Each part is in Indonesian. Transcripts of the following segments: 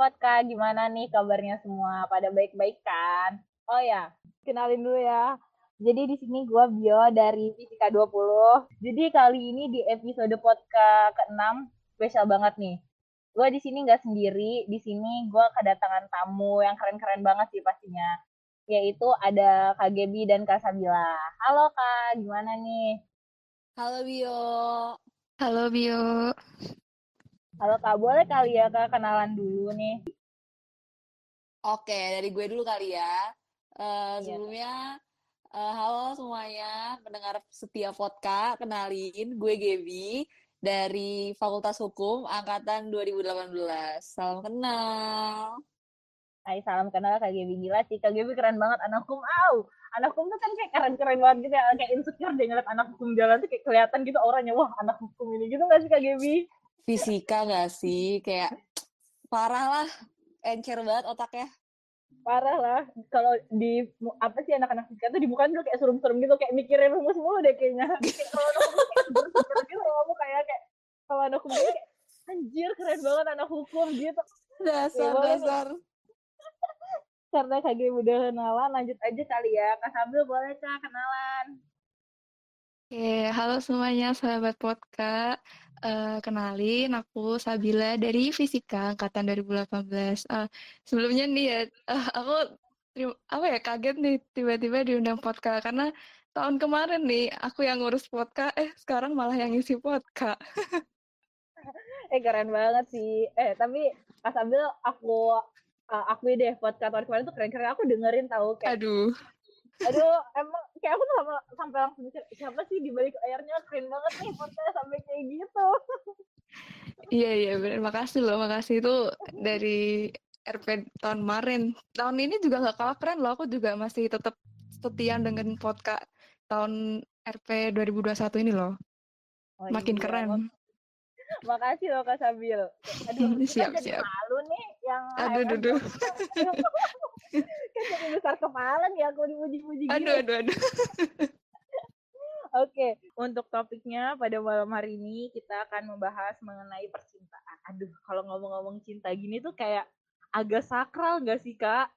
Vodka, gimana nih kabarnya semua? Pada baik-baik kan? Oh ya, kenalin dulu ya. Jadi di sini gue Bio dari Fisika 20. Jadi kali ini di episode podcast ke-6 spesial banget nih. Gue di sini nggak sendiri, di sini gue kedatangan tamu yang keren-keren banget sih pastinya. Yaitu ada Kak Gebi dan Kak Sabila. Halo Kak, gimana nih? Halo Bio. Halo Bio. Halo Kak, boleh kali ya Kak kenalan dulu nih? Oke, dari gue dulu kali ya. Uh, sebelumnya, uh, halo semuanya, pendengar setia vodka, kenalin, gue Gaby dari Fakultas Hukum Angkatan 2018. Salam kenal. Hai, salam kenal Kak Gaby. Gila sih, Kak Gaby keren banget anak hukum. Au, anak hukum tuh kan kayak keren-keren banget gitu ya. Kayak insecure deh ngeliat anak hukum jalan tuh kayak kelihatan gitu orangnya. Wah, anak hukum ini gitu gak sih Kak Gaby? Fisika gak sih? Kayak parah lah, encer banget otaknya. Parah lah. Kalau di apa sih anak-anak fisika tuh di muka dulu kayak serem-serem gitu, kayak mikirin rumus mulu deh kayaknya. kalau anak hukum kayak gitu kamu kayak kayak kalau anak hukum kayak anjir keren banget anak hukum gitu. Dasar ya, dasar. Karena KG udah kenalan, lanjut aja kali ya. Kak Sabil boleh Kak kenalan? Oke, halo semuanya sahabat podcast. Uh, kenalin, aku Sabila dari Fisika Angkatan 2018. Uh, sebelumnya nih ya, uh, aku apa ya kaget nih tiba-tiba diundang podcast karena tahun kemarin nih aku yang ngurus podcast, eh sekarang malah yang ngisi podcast. eh keren banget sih. Eh tapi Kak Sabil aku uh, akui deh podcast tahun kemarin tuh keren-keren. Aku dengerin tahu kayak. Aduh aduh emang kayak aku tuh sama, sampai langsung mikir siapa sih di balik layarnya keren banget nih fotonya sampai kayak gitu. Iya iya benar makasih loh makasih. Itu dari RP tahun kemarin. Tahun ini juga nggak kalah keren loh. Aku juga masih tetap setia dengan podcast tahun RP 2021 ini loh. Oh, makin iya. keren. Makasih loh Kak Sabil. Aduh, siap, jadi siap. malu nih yang Aduh, aduh, besar kepala nih aku dipuji-puji gitu. Aduh, aduh, aduh. Oke, untuk topiknya pada malam hari ini kita akan membahas mengenai percintaan. Aduh, kalau ngomong-ngomong cinta gini tuh kayak agak sakral gak sih, Kak?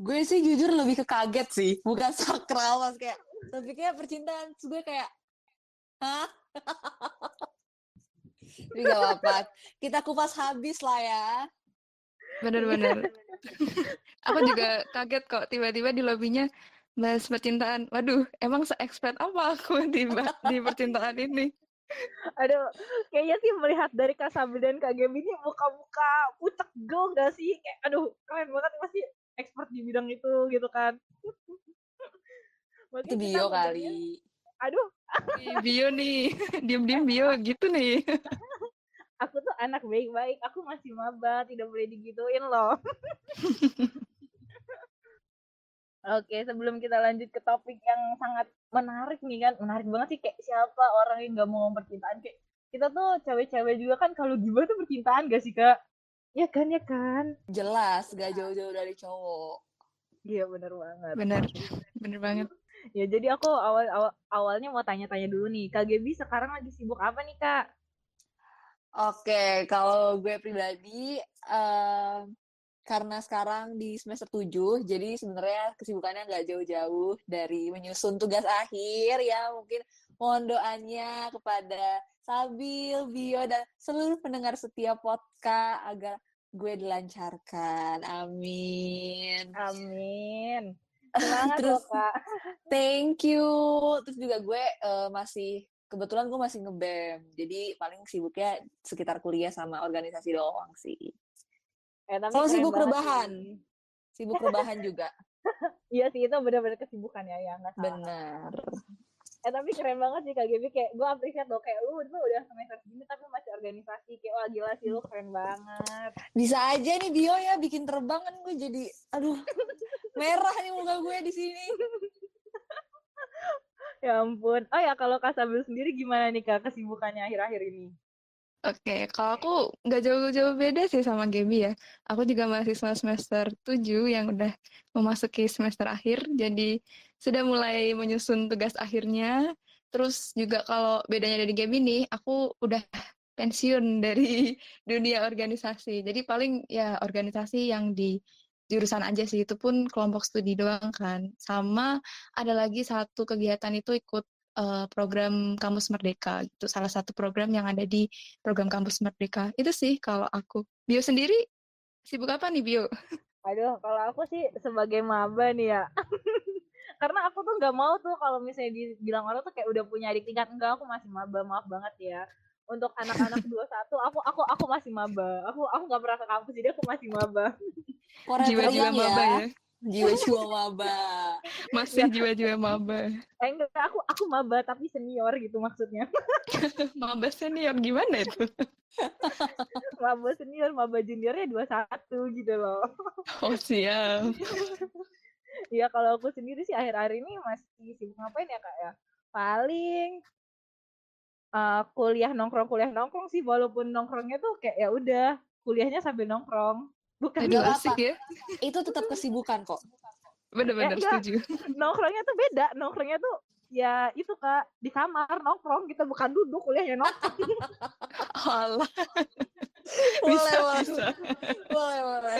Gue sih jujur lebih ke kaget sih, bukan sakral, mas kayak topiknya percintaan, gue kayak, hah? Tapi gak apa-apa. Kita kupas habis lah ya. Bener-bener. aku juga kaget kok tiba-tiba di lobbynya bahas percintaan. Waduh, emang se-expert apa aku di, di percintaan ini? Aduh, kayaknya sih melihat dari Kak Sabi dan Kak Gaby ini muka-muka pucek go gak sih? Kayak, aduh, keren banget masih expert di bidang itu gitu kan. Mungkin itu bio kali. Aduh. bio nih, diem-diem bio gitu nih aku tuh anak baik-baik aku masih maba tidak boleh digituin loh Oke, sebelum kita lanjut ke topik yang sangat menarik nih kan, menarik banget sih kayak siapa orang yang gak mau ngomong percintaan kayak kita tuh cewek-cewek juga kan kalau gimana tuh percintaan gak sih kak? Ya kan ya kan? Jelas, gak jauh-jauh dari cowok. Iya bener banget. Bener, bener banget. ya jadi aku awal, awal awalnya mau tanya-tanya dulu nih, kak Gebi sekarang lagi sibuk apa nih kak? Oke, kalau gue pribadi uh, karena sekarang di semester 7, jadi sebenarnya kesibukannya nggak jauh-jauh dari menyusun tugas akhir ya. Mungkin mohon doanya kepada Sabil, Bio, dan seluruh pendengar setiap podcast agar gue dilancarkan. Amin. Amin. Semangat Terus, Kak. Thank you. Terus juga gue uh, masih kebetulan gue masih ngebem jadi paling sibuknya sekitar kuliah sama organisasi doang sih. Eh, tapi sama sibuk rebahan sih. sibuk rebahan juga. Iya sih itu benar-benar kesibukan ya yang nggak benar eh tapi keren banget sih kak Gaby. Kayak gue apresiat loh kayak lu tuh udah semester segini tapi masih organisasi. Kayak wah gila sih lu keren banget. Bisa aja nih bio ya bikin terbang kan gue jadi aduh merah nih muka gue di sini ya ampun. Oh ya kalau Kak Sabil sendiri gimana nih Kak kesibukannya akhir-akhir ini? Oke, kalau aku nggak jauh-jauh beda sih sama Gaby ya. Aku juga masih semester 7 yang udah memasuki semester akhir, jadi sudah mulai menyusun tugas akhirnya. Terus juga kalau bedanya dari Gaby nih, aku udah pensiun dari dunia organisasi. Jadi paling ya organisasi yang di jurusan aja sih, itu pun kelompok studi doang kan. Sama ada lagi satu kegiatan itu ikut uh, program Kampus Merdeka. Itu salah satu program yang ada di program Kampus Merdeka. Itu sih kalau aku. Bio sendiri sibuk apa nih Bio? Aduh, kalau aku sih sebagai maba nih ya. Karena aku tuh nggak mau tuh kalau misalnya dibilang orang tuh kayak udah punya adik tingkat enggak, aku masih maba, maaf banget ya untuk anak-anak 21 aku aku aku masih maba. Aku aku nggak pernah ke kampus jadi aku masih maba. Jiwa-jiwa maba ya. Jiwa-jiwa maba. Masih jiwa-jiwa maba. Eh enggak, aku aku maba tapi senior gitu maksudnya. maba senior gimana itu? maba senior, maba juniornya 21 gitu loh. Oh, siap. Iya kalau aku sendiri sih akhir-akhir ini masih sibuk ngapain ya kak ya? Paling uh, kuliah nongkrong kuliah nongkrong sih walaupun nongkrongnya tuh kayak ya udah kuliahnya sambil nongkrong. Bukan Aduh, asik ya. Itu tetap kesibukan kok. Bener-bener eh, setuju. nongkrongnya tuh beda. Nongkrongnya tuh ya itu kak di kamar nongkrong kita bukan duduk kuliahnya nongkrong. Allah bisa boleh, bisa. Boleh boleh.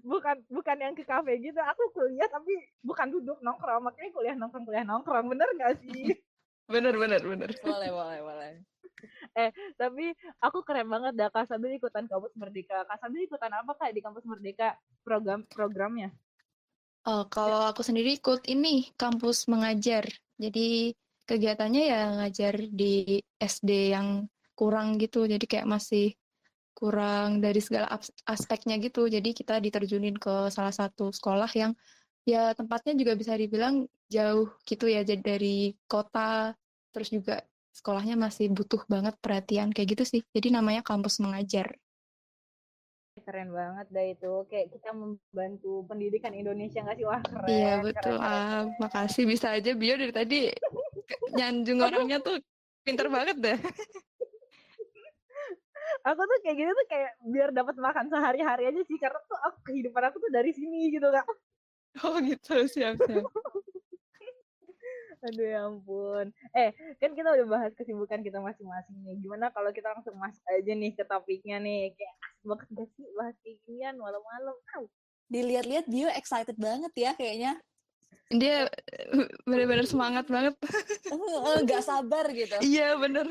Bukan bukan yang ke kafe gitu. Aku kuliah tapi bukan duduk nongkrong. Makanya kuliah nongkrong kuliah nongkrong. Bener gak sih bener bener bener. Boleh boleh boleh. Eh tapi aku keren banget dah kak Sabil ikutan kampus Merdeka. Kak Sabil ikutan apa kak di kampus Merdeka? Program programnya? Oh kalau aku sendiri ikut ini kampus mengajar. Jadi kegiatannya ya ngajar di SD yang kurang gitu. Jadi kayak masih kurang dari segala aspeknya gitu. Jadi kita diterjunin ke salah satu sekolah yang ya tempatnya juga bisa dibilang jauh gitu ya jadi dari kota terus juga sekolahnya masih butuh banget perhatian kayak gitu sih. Jadi namanya kampus mengajar. Keren banget dah itu. Kayak kita membantu pendidikan Indonesia nggak sih? Wah keren iya betul. keren, ah keren. makasih. Bisa aja bio dari tadi nyanjung orangnya tuh pinter banget deh. Aku tuh kayak gitu tuh kayak biar dapat makan sehari-hari aja sih karena tuh aku kehidupan aku tuh dari sini gitu kak. Oh gitu. Siap siap Aduh ya ampun. Eh, kan kita udah bahas kesibukan kita masing-masing nih. Gimana kalau kita langsung masuk aja nih ke topiknya nih. Kayak asik banget gak sih bahas kayak ginian malam-malam. Dilihat-lihat dia excited banget ya kayaknya. Dia eh, bener-bener semangat banget. Gak sabar gitu. Iya bener.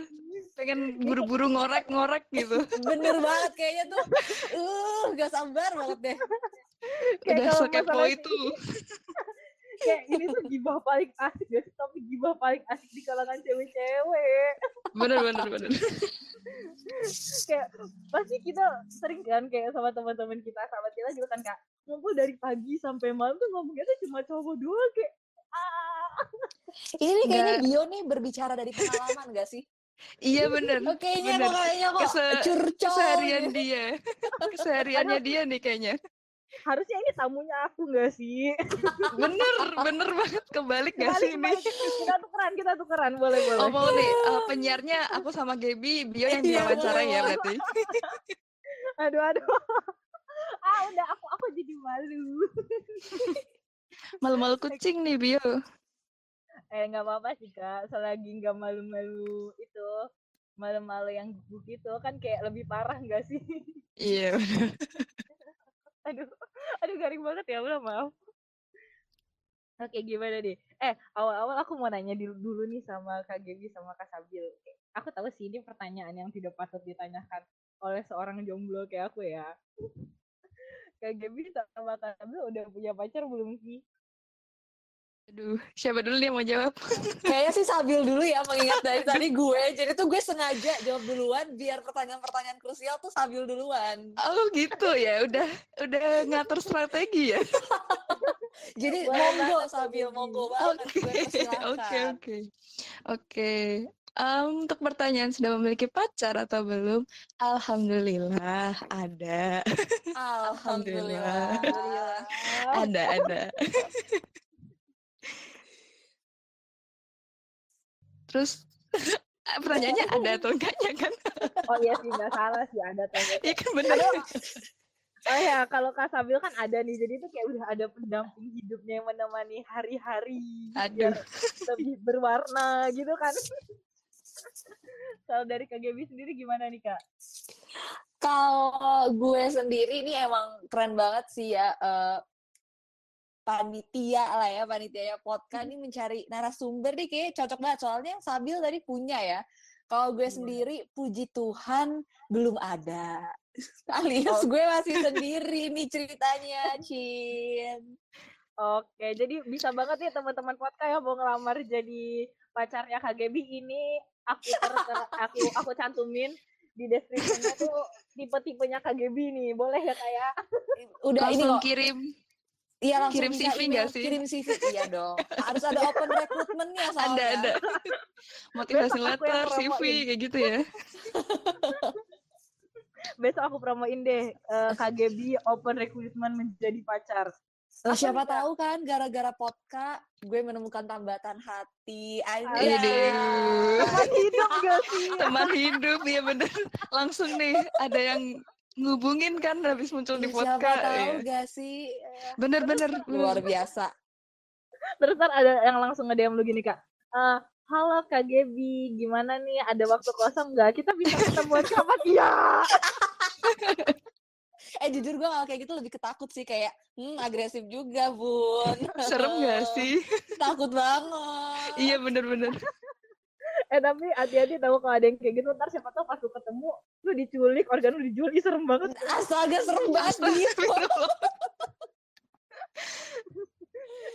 Pengen buru-buru ngorek-ngorek gitu. Bener banget kayaknya tuh. Uh, gak sabar banget deh. Kayak Udah sekepo itu kayak ini tuh gibah paling asik gak sih tapi gibah paling asik di kalangan cewek-cewek bener bener bener kayak pasti kita sering kan kayak sama teman-teman kita sahabat kita juga kan kak ngumpul dari pagi sampai malam tuh ngomongnya tuh cuma cowok dua kayak ah. ini kayaknya Bio nih berbicara dari pengalaman gak sih Iya bener. Kayaknya kok kayaknya kok Kese curcol. Keseharian dia. Kesehariannya dia nih kayaknya harusnya ini tamunya aku gak sih? bener, bener banget kebalik gak sih ini? Kita tukeran, kita tukeran, boleh boleh. Oh mau nih, uh, penyiarnya aku sama Gaby, Bio yang iya, diwawancara ya berarti. aduh aduh. Ah udah aku aku jadi malu. Malu-malu kucing nih Bio. Eh nggak apa-apa sih kak, selagi nggak malu-malu itu malu-malu yang gugup gitu kan kayak lebih parah nggak sih? Iya aduh aduh garing banget ya udah maaf Oke gimana nih? Eh awal-awal aku mau nanya dulu, dulu nih sama Kak Gaby sama Kak Sabil. Aku tahu sih ini pertanyaan yang tidak patut ditanyakan oleh seorang jomblo kayak aku ya. Kak Gaby sama Kak Sabil udah punya pacar belum sih? Aduh, siapa dulu nih yang mau jawab? Kayaknya sih Sabil dulu ya mengingat dari tadi gue. Jadi tuh gue sengaja jawab duluan biar pertanyaan-pertanyaan krusial tuh Sabil duluan. Oh gitu ya, udah udah ngatur strategi ya. Jadi monggo Sabil, monggo banget. Oke, oke. Oke. untuk pertanyaan sudah memiliki pacar atau belum? Alhamdulillah ada. Alhamdulillah. Alhamdulillah. ada, ada. Terus pertanyaannya ada atau enggaknya kan? Oh iya sih nggak salah sih ada atau enggak. Iya kan benar. Oh ya kalau Kak Sabil kan ada nih jadi itu kayak udah ada pendamping hidupnya yang menemani hari-hari Aduh. lebih berwarna gitu kan. Kalau dari KGB sendiri gimana nih kak? Kalau gue sendiri ini emang keren banget sih ya. Uh, panitia lah ya, panitia ya podcast ini mencari narasumber nih kayak cocok banget. Soalnya yang Sabil tadi punya ya. Kalau gue iya. sendiri, puji Tuhan belum ada. Alias oh. gue masih sendiri nih ceritanya, Cin. Oke, jadi bisa banget ya teman-teman podcast yang mau ngelamar jadi pacarnya KGB ini aku ter, ter aku aku cantumin di deskripsinya tuh tipe-tipenya KGB nih. Boleh ya kayak? Ya? Udah langsung ini kirim Iya langsung kirim CV nggak sih? Kirim CV iya dong. Harus ada open recruitmentnya soalnya. Ada ada. Motivasi letter, CV kayak gitu ya. Besok aku promoin deh uh, eh, KGB open recruitment menjadi pacar. Oh, siapa bisa? tahu kan gara-gara podcast gue menemukan tambatan hati. Aduh. Teman hidup gak sih? Teman hidup ya bener. Langsung nih ada yang ngubungin kan habis muncul di podcast. Siapa tahu ya. gak sih? Bener-bener luar biasa. Terus kan ada yang langsung nge-DM lu gini kak. Uh, Halo Kak Gebi, gimana nih? Ada waktu kosong nggak? Kita bisa ketemu sama Iya. eh jujur gue kalau kayak gitu lebih ketakut sih kayak hmm agresif juga bun serem gak sih takut banget iya bener-bener eh tapi hati-hati tahu kalau ada yang kayak gitu ntar siapa tahu pas lu ketemu lu diculik organ lu dijual serem banget. Astaga serem banget gitu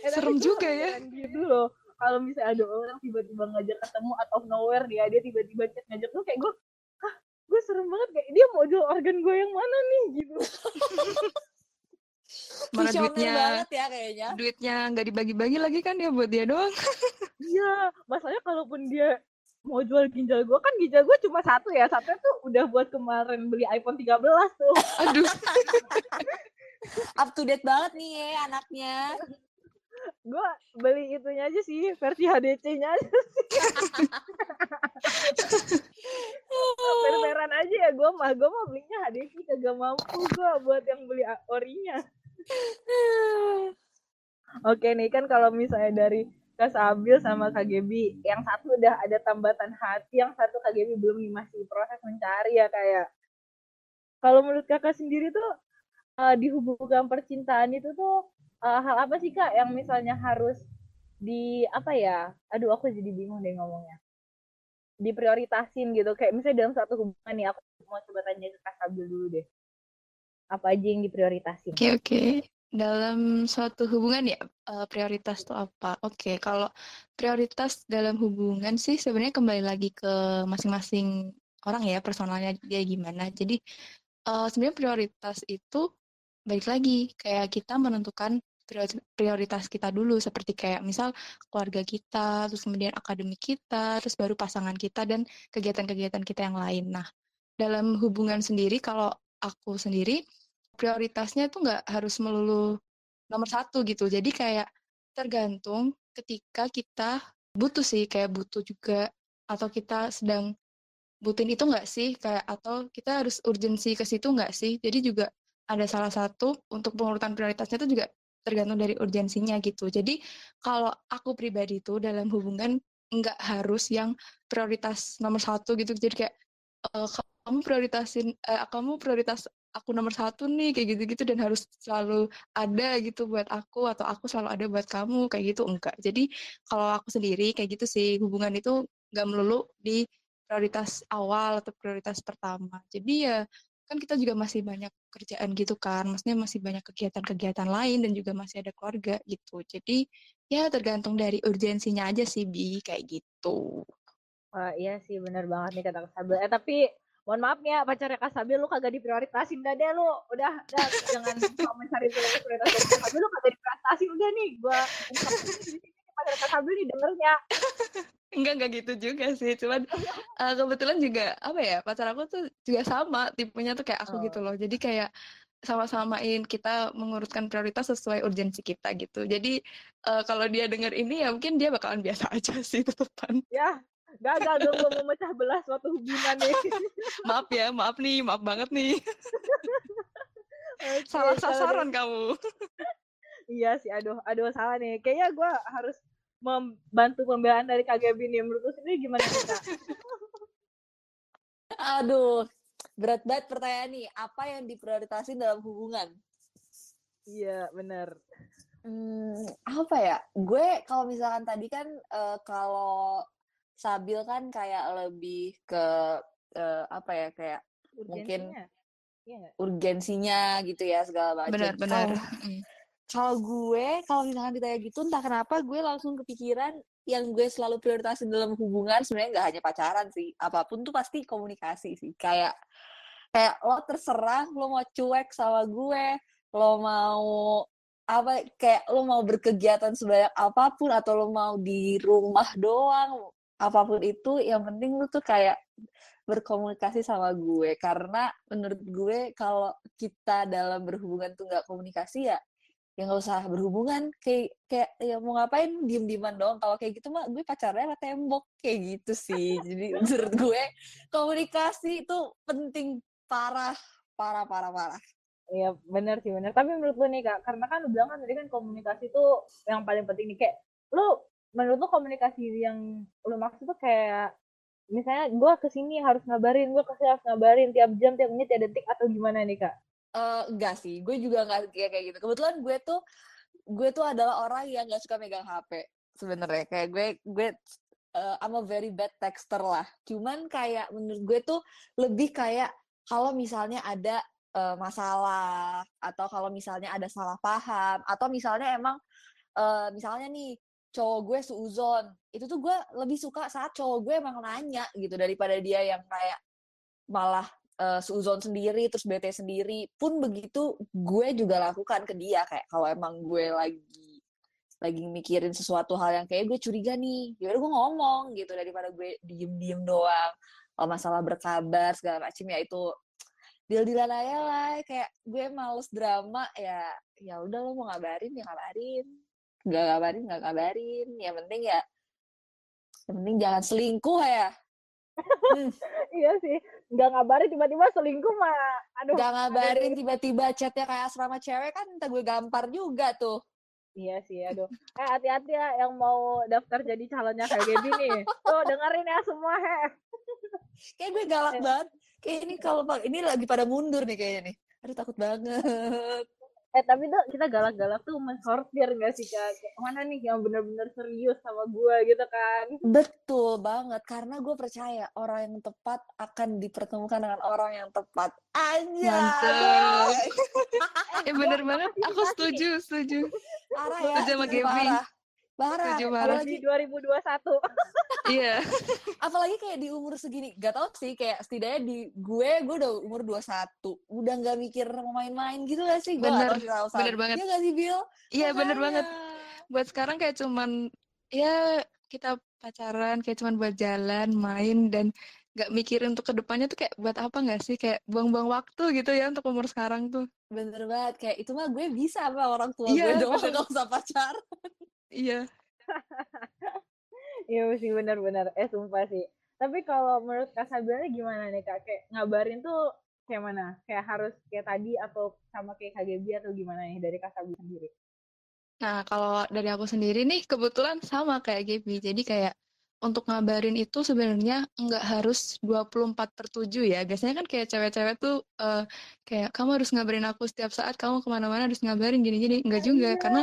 eh, serem juga ya. gitu loh. Kalau misalnya ada orang tiba-tiba ngajak ketemu atau nowhere dia dia tiba-tiba ngajak lu kayak gue gue serem banget kayak dia mau jual organ gue yang mana nih? Gitu. Mana duitnya? banget ya kayaknya. Duitnya nggak dibagi-bagi lagi kan ya buat dia doang? Iya masalahnya kalaupun dia mau jual ginjal gue kan ginjal gue cuma satu ya. Satu tuh udah buat kemarin beli iPhone 13 tuh. Aduh. Up to date banget nih ya anaknya. Gue beli itunya aja sih versi HDC-nya aja sih. Permeran aja ya gue mah gue mah belinya HDC kagak mampu gue buat yang beli orinya. Oke nih kan kalau misalnya dari Kak Sabil sama KGB yang satu udah ada tambatan hati yang satu KGB belum masih proses mencari ya kayak ya. kalau menurut kakak sendiri tuh uh, di hubungan percintaan itu tuh uh, hal apa sih kak yang misalnya harus di apa ya aduh aku jadi bingung deh ngomongnya diprioritasin gitu kayak misalnya dalam satu hubungan nih aku mau coba tanya ke kak Sabil dulu deh apa aja yang diprioritasin oke okay, oke okay. Dalam suatu hubungan ya uh, prioritas tuh apa? Oke okay, kalau prioritas dalam hubungan sih sebenarnya kembali lagi ke masing-masing orang ya personalnya dia gimana. Jadi uh, sebenarnya prioritas itu balik lagi kayak kita menentukan prioritas kita dulu. Seperti kayak misal keluarga kita, terus kemudian akademik kita, terus baru pasangan kita dan kegiatan-kegiatan kita yang lain. Nah, dalam hubungan sendiri kalau aku sendiri prioritasnya tuh nggak harus melulu nomor satu gitu. Jadi kayak tergantung ketika kita butuh sih kayak butuh juga atau kita sedang butuhin itu nggak sih kayak atau kita harus urgensi ke situ nggak sih. Jadi juga ada salah satu untuk pengurutan prioritasnya itu juga tergantung dari urgensinya gitu. Jadi kalau aku pribadi itu dalam hubungan nggak harus yang prioritas nomor satu gitu. Jadi kayak uh, kamu prioritasin, uh, kamu prioritas aku nomor satu nih kayak gitu-gitu dan harus selalu ada gitu buat aku atau aku selalu ada buat kamu kayak gitu enggak. Jadi kalau aku sendiri kayak gitu sih hubungan itu nggak melulu di prioritas awal atau prioritas pertama. Jadi ya kan kita juga masih banyak kerjaan gitu kan, maksudnya masih banyak kegiatan-kegiatan lain dan juga masih ada keluarga gitu. Jadi ya tergantung dari urgensinya aja sih Bi kayak gitu. Wah, iya sih benar banget nih kata Kasabil. Eh tapi mohon maaf nih ya pacarnya Kasabil lu kagak diprioritasin dah deh lu. Udah, udah jangan mau mencari prioritas Kasabil lu kagak diprioritasin udah nih gua pacarnya Kasabil nih dengernya. Enggak, enggak gitu juga sih. Cuman uh, kebetulan juga apa ya, pacar aku tuh juga sama tipenya tuh kayak aku gitu oh. gitu loh. Jadi kayak sama-samain kita mengurutkan prioritas sesuai urgensi kita gitu. Jadi uh, kalau dia dengar ini ya mungkin dia bakalan biasa aja sih tetepan. Ya, gagal dong gue mau memecah belah suatu hubungan nih. maaf ya, maaf nih, maaf banget nih. okay, Salah sasaran kamu. iya sih, aduh, aduh salah nih. Kayaknya gue harus membantu pembelaan dari KGB ini menurut sendiri gimana kita? Aduh, berat banget pertanyaan nih. Apa yang diprioritaskan dalam hubungan? Iya, benar. Hmm, apa ya? Gue kalau misalkan tadi kan uh, kalau Sabil kan kayak lebih ke uh, apa ya kayak Urgensinya. mungkin Iya nggak? urgensinya gitu ya segala macam. Benar-benar. Kalau kalau gue kalau misalkan ditanya gitu entah kenapa gue langsung kepikiran yang gue selalu prioritasin dalam hubungan sebenarnya nggak hanya pacaran sih apa pun tuh pasti komunikasi sih kayak kayak lo terserah lo mau cuek sama gue lo mau apa kayak lo mau berkegiatan sebanyak apa pun atau lo mau di rumah doang apa pun itu yang penting lo tuh kayak berkomunikasi sama gue. Karena menurut gue kalau kita dalam berhubungan tuh nggak komunikasi ya ya nggak usah berhubungan. Kayak kayak ya mau ngapain diem dieman doang. Kalau kayak gitu mah gue pacarnya sama tembok. Kayak gitu sih. Jadi menurut gue komunikasi itu penting. Parah parah parah parah. Iya benar sih benar. Tapi menurut lu nih kak, karena kan lu bilang kan tadi kan komunikasi itu yang paling penting nih. Kayak lu menurut lu komunikasi yang lu maksud tuh kayak misalnya gue ke sini harus ngabarin, gue ke sini harus ngabarin tiap jam, tiap menit, tiap detik atau gimana nih kak? Eh enggak sih. Gue juga nggak kayak kayak gitu. Kebetulan gue tuh gue tuh adalah orang yang nggak suka megang HP sebenarnya. Kayak gue gue uh, I'm a very bad texter lah. Cuman kayak menurut gue tuh lebih kayak kalau misalnya ada uh, masalah atau kalau misalnya ada salah paham atau misalnya emang uh, misalnya nih cowok gue seuzon itu tuh gue lebih suka saat cowok gue emang nanya gitu daripada dia yang kayak malah uh, sendiri terus bete sendiri. Pun begitu gue juga lakukan ke dia kayak kalau emang gue lagi lagi mikirin sesuatu hal yang kayak gue curiga nih ya gue ngomong gitu daripada gue diem diem doang. Kalau masalah berkabar segala macam ya itu deal dealan aja lah. Kayak gue males drama ya ya udah lo mau ngabarin ya ngabarin nggak ngabarin nggak ngabarin yang penting ya yang penting jangan selingkuh ya hmm. iya sih nggak ngabarin tiba-tiba selingkuh mah aduh nggak ngabarin tiba-tiba chatnya kayak asrama cewek kan entah gue gampar juga tuh Iya sih, aduh. Eh hati-hati ya yang mau daftar jadi calonnya kayak Gaby nih. Tuh dengerin ya semua he. Kayak gue galak banget. Kayak ini kalau ini lagi pada mundur nih kayaknya nih. Aduh takut banget. Eh tapi tuh kita galak-galak tuh mensortir gak sih kak? Kayak mana nih yang bener-bener serius sama gue gitu kan? Betul banget karena gue percaya orang yang tepat akan dipertemukan dengan orang yang tepat. Aja. eh bener banget. Aku setuju, setuju. Parah ya. Setuju sama Gaby. Parah. Setuju parah. Apalagi 2021. Iya. Apalagi kayak di umur segini. Gak tau sih kayak setidaknya di gue, gue udah umur 21. Udah gak mikir mau main-main gitu gak sih? Gue bener, gak bener banget. Iya gak sih, Bill? Iya bener banget. Buat sekarang kayak cuman, ya kita pacaran kayak cuman buat jalan, main, dan gak mikirin untuk ke depannya tuh kayak buat apa gak sih? Kayak buang-buang waktu gitu ya untuk umur sekarang tuh. Bener banget. Kayak itu mah gue bisa sama orang tua Iya, gue doang. Gak usah pacaran. Iya. Iya sih benar-benar. Eh sumpah sih. Tapi kalau menurut Kak Sabila gimana nih Kak? Kayak ngabarin tuh kayak mana? Kayak harus kayak tadi atau sama kayak KGB atau gimana nih dari Kak Sabila sendiri? Nah, kalau dari aku sendiri nih kebetulan sama kayak Gaby. Jadi kayak untuk ngabarin itu sebenarnya nggak harus 24 per 7 ya. Biasanya kan kayak cewek-cewek tuh eh, kayak kamu harus ngabarin aku setiap saat, kamu ke mana-mana harus ngabarin gini-gini. Nggak juga, Iya, karena.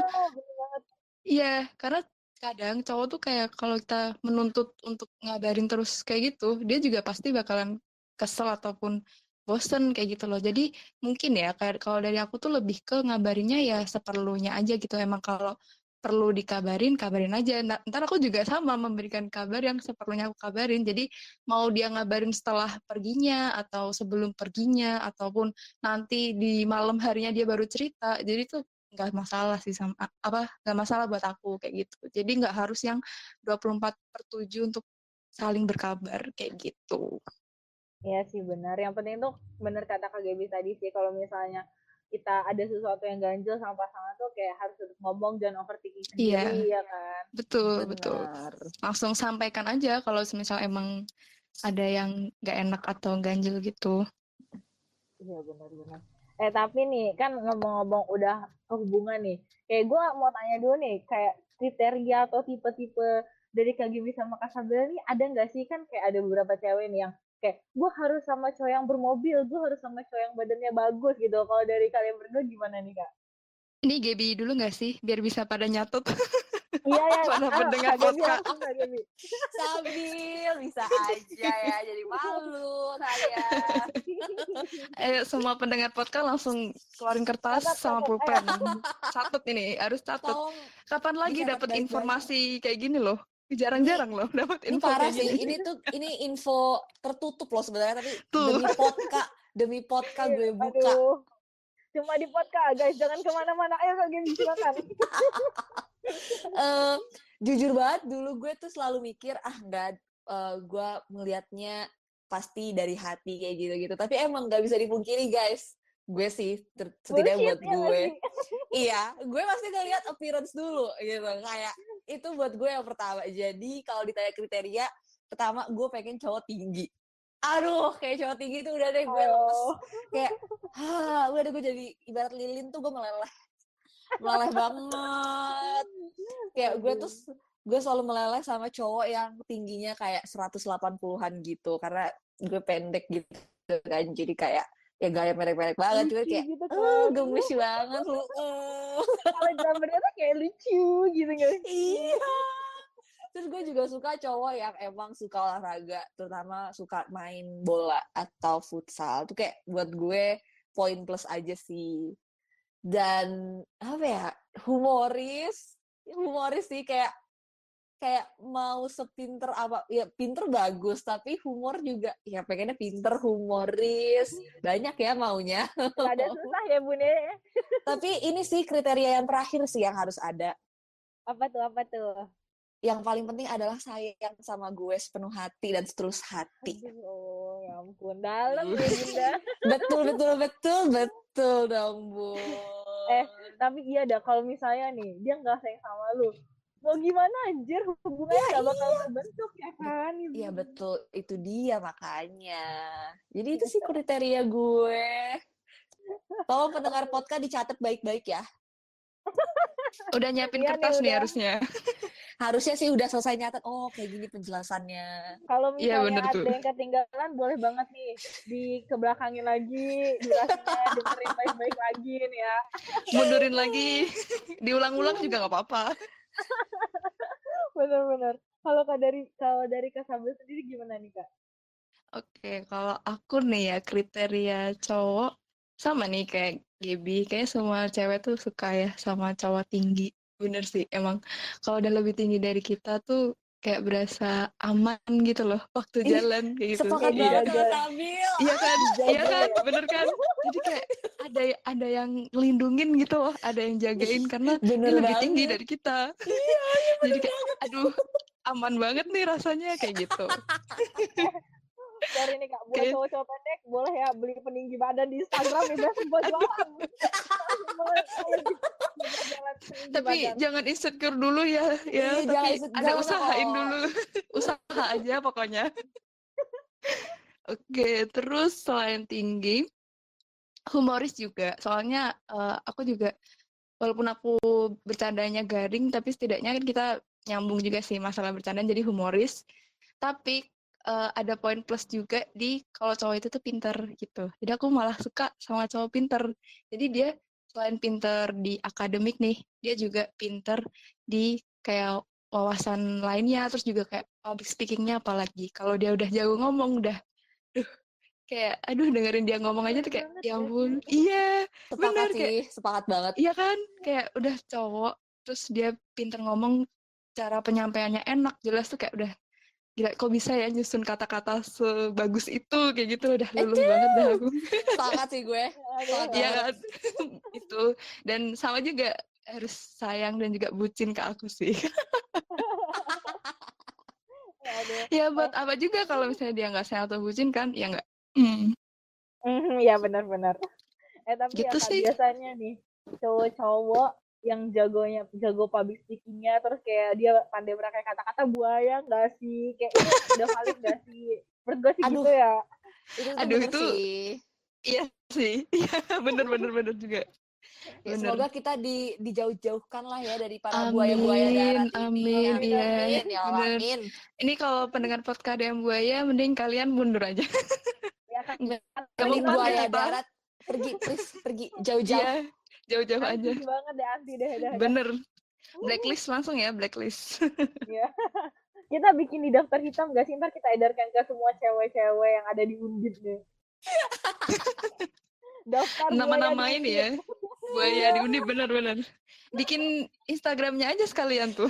Iya, karena kadang cowok tuh kayak kalau kita menuntut untuk ngabarin terus kayak gitu, dia juga pasti bakalan kesel ataupun bosen kayak gitu loh. Jadi mungkin ya kayak kalau dari aku tuh lebih ke ngabarinnya ya seperlunya aja gitu. Emang kalau perlu dikabarin, kabarin aja. Nah, ntar aku juga sama memberikan kabar yang seperlunya aku kabarin. Jadi mau dia ngabarin setelah perginya atau sebelum perginya ataupun nanti di malam harinya dia baru cerita. Jadi tuh nggak masalah sih sama apa nggak masalah buat aku kayak gitu. Jadi nggak harus yang 24 per 7 untuk saling berkabar kayak gitu. Iya sih benar. Yang penting tuh benar kata Kak Gaby tadi sih kalau misalnya kita ada sesuatu yang ganjil sama pasangan tuh kayak harus ngomong dan overthinking Iya. sendiri ya kan. Betul, betul. Benar. Langsung sampaikan aja kalau misal emang ada yang nggak enak atau ganjil gitu. Iya benar-benar. Eh tapi nih kan ngomong-ngomong udah hubungan nih. Kayak gue mau tanya dulu nih, kayak kriteria atau tipe-tipe dari Kak sama Kak nih ada nggak sih kan kayak ada beberapa cewek nih yang kayak gue harus sama cowok yang bermobil, gue harus sama cowok yang badannya bagus gitu. Kalau dari kalian berdua gimana nih kak? Ini Gaby dulu nggak sih biar bisa pada nyatet. Iya ya. Pada ah, pendengar podcast. Sambil bisa aja ya jadi malu saya. Eh, semua pendengar podcast langsung keluarin kertas Catat, sama pulpen. Catat ini, harus catat. Kapan lagi dapat informasi kayak gini loh? Jarang-jarang loh dapat ini info parah kayak sih. gini. Ini tuh ini info tertutup loh sebenarnya tapi Tuh. demi podcast demi podcast gue buka. Aduh. Cuma di podcast guys, jangan ke mana-mana. Ayo Kak Gaby silakan. Eh, jujur banget dulu gue tuh selalu mikir ah nggak eh, gue ngelihatnya pasti dari hati kayak gitu-gitu. Tapi emang nggak bisa dipungkiri guys. Gue sih setidaknya buat ya gue. iya gue pasti ngeliat appearance dulu gitu. Kayak itu buat gue yang pertama. Jadi kalau ditanya kriteria pertama gue pengen cowok tinggi. Aduh kayak cowok tinggi itu udah deh gue lemes. Oh. kayak ah udah deh gue jadi ibarat lilin tuh gue meleleh meleleh banget. Kayak gue tuh gue selalu meleleh sama cowok yang tingginya kayak 180-an gitu karena gue pendek gitu kan jadi kayak ya gaya pendek-pendek banget juga kayak gitu oh gemes banget lu eh." Kalau drummernya tuh kayak lucu gitu guys. iya. Terus gue juga suka cowok yang emang suka olahraga terutama suka main bola atau futsal tuh kayak buat gue poin plus aja sih dan apa ya humoris humoris sih kayak kayak mau sepinter apa ya pinter bagus tapi humor juga ya pengennya pinter humoris banyak ya maunya Ada susah ya bun ya. tapi ini sih kriteria yang terakhir sih yang harus ada Apa tuh apa tuh? Yang paling penting adalah sayang sama gue sepenuh hati dan setulus hati. Aduh, oh ya ampun dalam ya bunda. Betul betul betul betul dong bu. Eh, Tapi iya dah kalau misalnya nih dia nggak sayang sama lu, mau gimana anjir hubungannya nggak bakal terbentuk ya kan? Iya betul itu dia makanya. Jadi itu sih kriteria gue. Tolong pendengar podcast dicatat baik-baik ya. Udah nyiapin Iya nih, kertas nih udah. harusnya. Harusnya sih udah selesai nyatat. Oh kayak gini penjelasannya. Kalau Iya, misalnya bener ada tuh. yang ketinggalan boleh banget nih di kebelakangin lagi durasinya dengerin baik-baik lagi nih ya. Mundurin lagi. Diulang-ulang juga nggak apa-apa. Bener-bener. Kalau kak dari kalau dari kak Sabel sendiri gimana nih kak? Oke, kalau aku nih ya kriteria cowok sama nih kayak Gaby, kayak semua cewek tuh suka ya sama cowok tinggi. Bener sih, emang kalau udah lebih tinggi dari kita tuh kayak berasa aman gitu loh waktu Ih, jalan kayak gitu. Sepakat Iya, banget iya. Iya kan, iya kan, bener kan. Jadi kayak ada ada yang ngelindungin gitu loh, ada yang jagain karena dia lebih tinggi banget. dari kita. Jadi kayak, aduh, aman banget nih rasanya kayak gitu. Dari nih kak, buat cowok-cowok pendek boleh ya beli peninggi badan di Instagram ya biasa buat jualan. Tapi badan. jangan insecure dulu ya, ya. Iya, Tapi ada jangan usahain kok. dulu, usaha aja pokoknya. Oke, terus selain tinggi, humoris juga. Soalnya eh, aku juga, walaupun aku bercandanya garing, tapi setidaknya kan kita nyambung juga sih masalah bercandaan jadi humoris. Tapi eh, ada poin plus juga di kalau cowok itu tuh pinter gitu. Jadi aku malah suka sama cowok pinter. Jadi dia selain pinter di akademik nih, dia juga pinter di kayak wawasan lainnya, terus juga kayak public speakingnya apalagi. Kalau dia udah jago ngomong, udah, duh, kayak, aduh dengerin dia ngomong aja tuh kayak, ya ya. ampun, iya, Sepakat bener kayak, sih, sepakat banget. iya kan, kayak udah cowok, terus dia pinter ngomong, cara penyampaiannya enak, jelas tuh kayak udah, gila kok bisa ya nyusun kata-kata sebagus itu, kayak gitu, udah luluh banget dah aku. Sepakat sih gue. Iya kan, itu, dan sama juga harus sayang dan juga bucin ke aku sih. aduh. Ya buat apa juga kalau misalnya dia nggak sayang atau bucin kan, ya nggak. Hmm. Mhm, ya benar-benar. Eh tapi Gitu ya Kak, sih. biasanya nih cowok-cowok yang jagonya jago public speakingnya terus kayak dia pandai merangkai kata-kata buaya nggak sih? Kayak ini udah valid nggak sih? Menurut gue sih Aduh. gitu ya. Itu Aduh, itu- sih. Iya sih. Iya, bener bener bener juga. Ya, Bener. semoga kita di dijauh-jauhkan lah ya dari para Amin, buaya-buaya darat ini. amin, iya, amin, ya amin. Ini kalau pendengar podcast ada yang buaya, mending kalian mundur aja. Ya kan? Nggak apa-apa, buaya darat pergi, please pergi jauh-jauh. Iya, jauh-jauh aja. banget deh anti deh dah. Bener. Blacklist langsung ya, blacklist. Ya. Kita bikin di daftar hitam gak sih? Ntar kita edarkan ke semua cewek-cewek yang ada di Undip deh. daftar Nama-nama ini ya. Buaya di Undip bener-bener. Bikin Instagramnya aja sekalian tuh.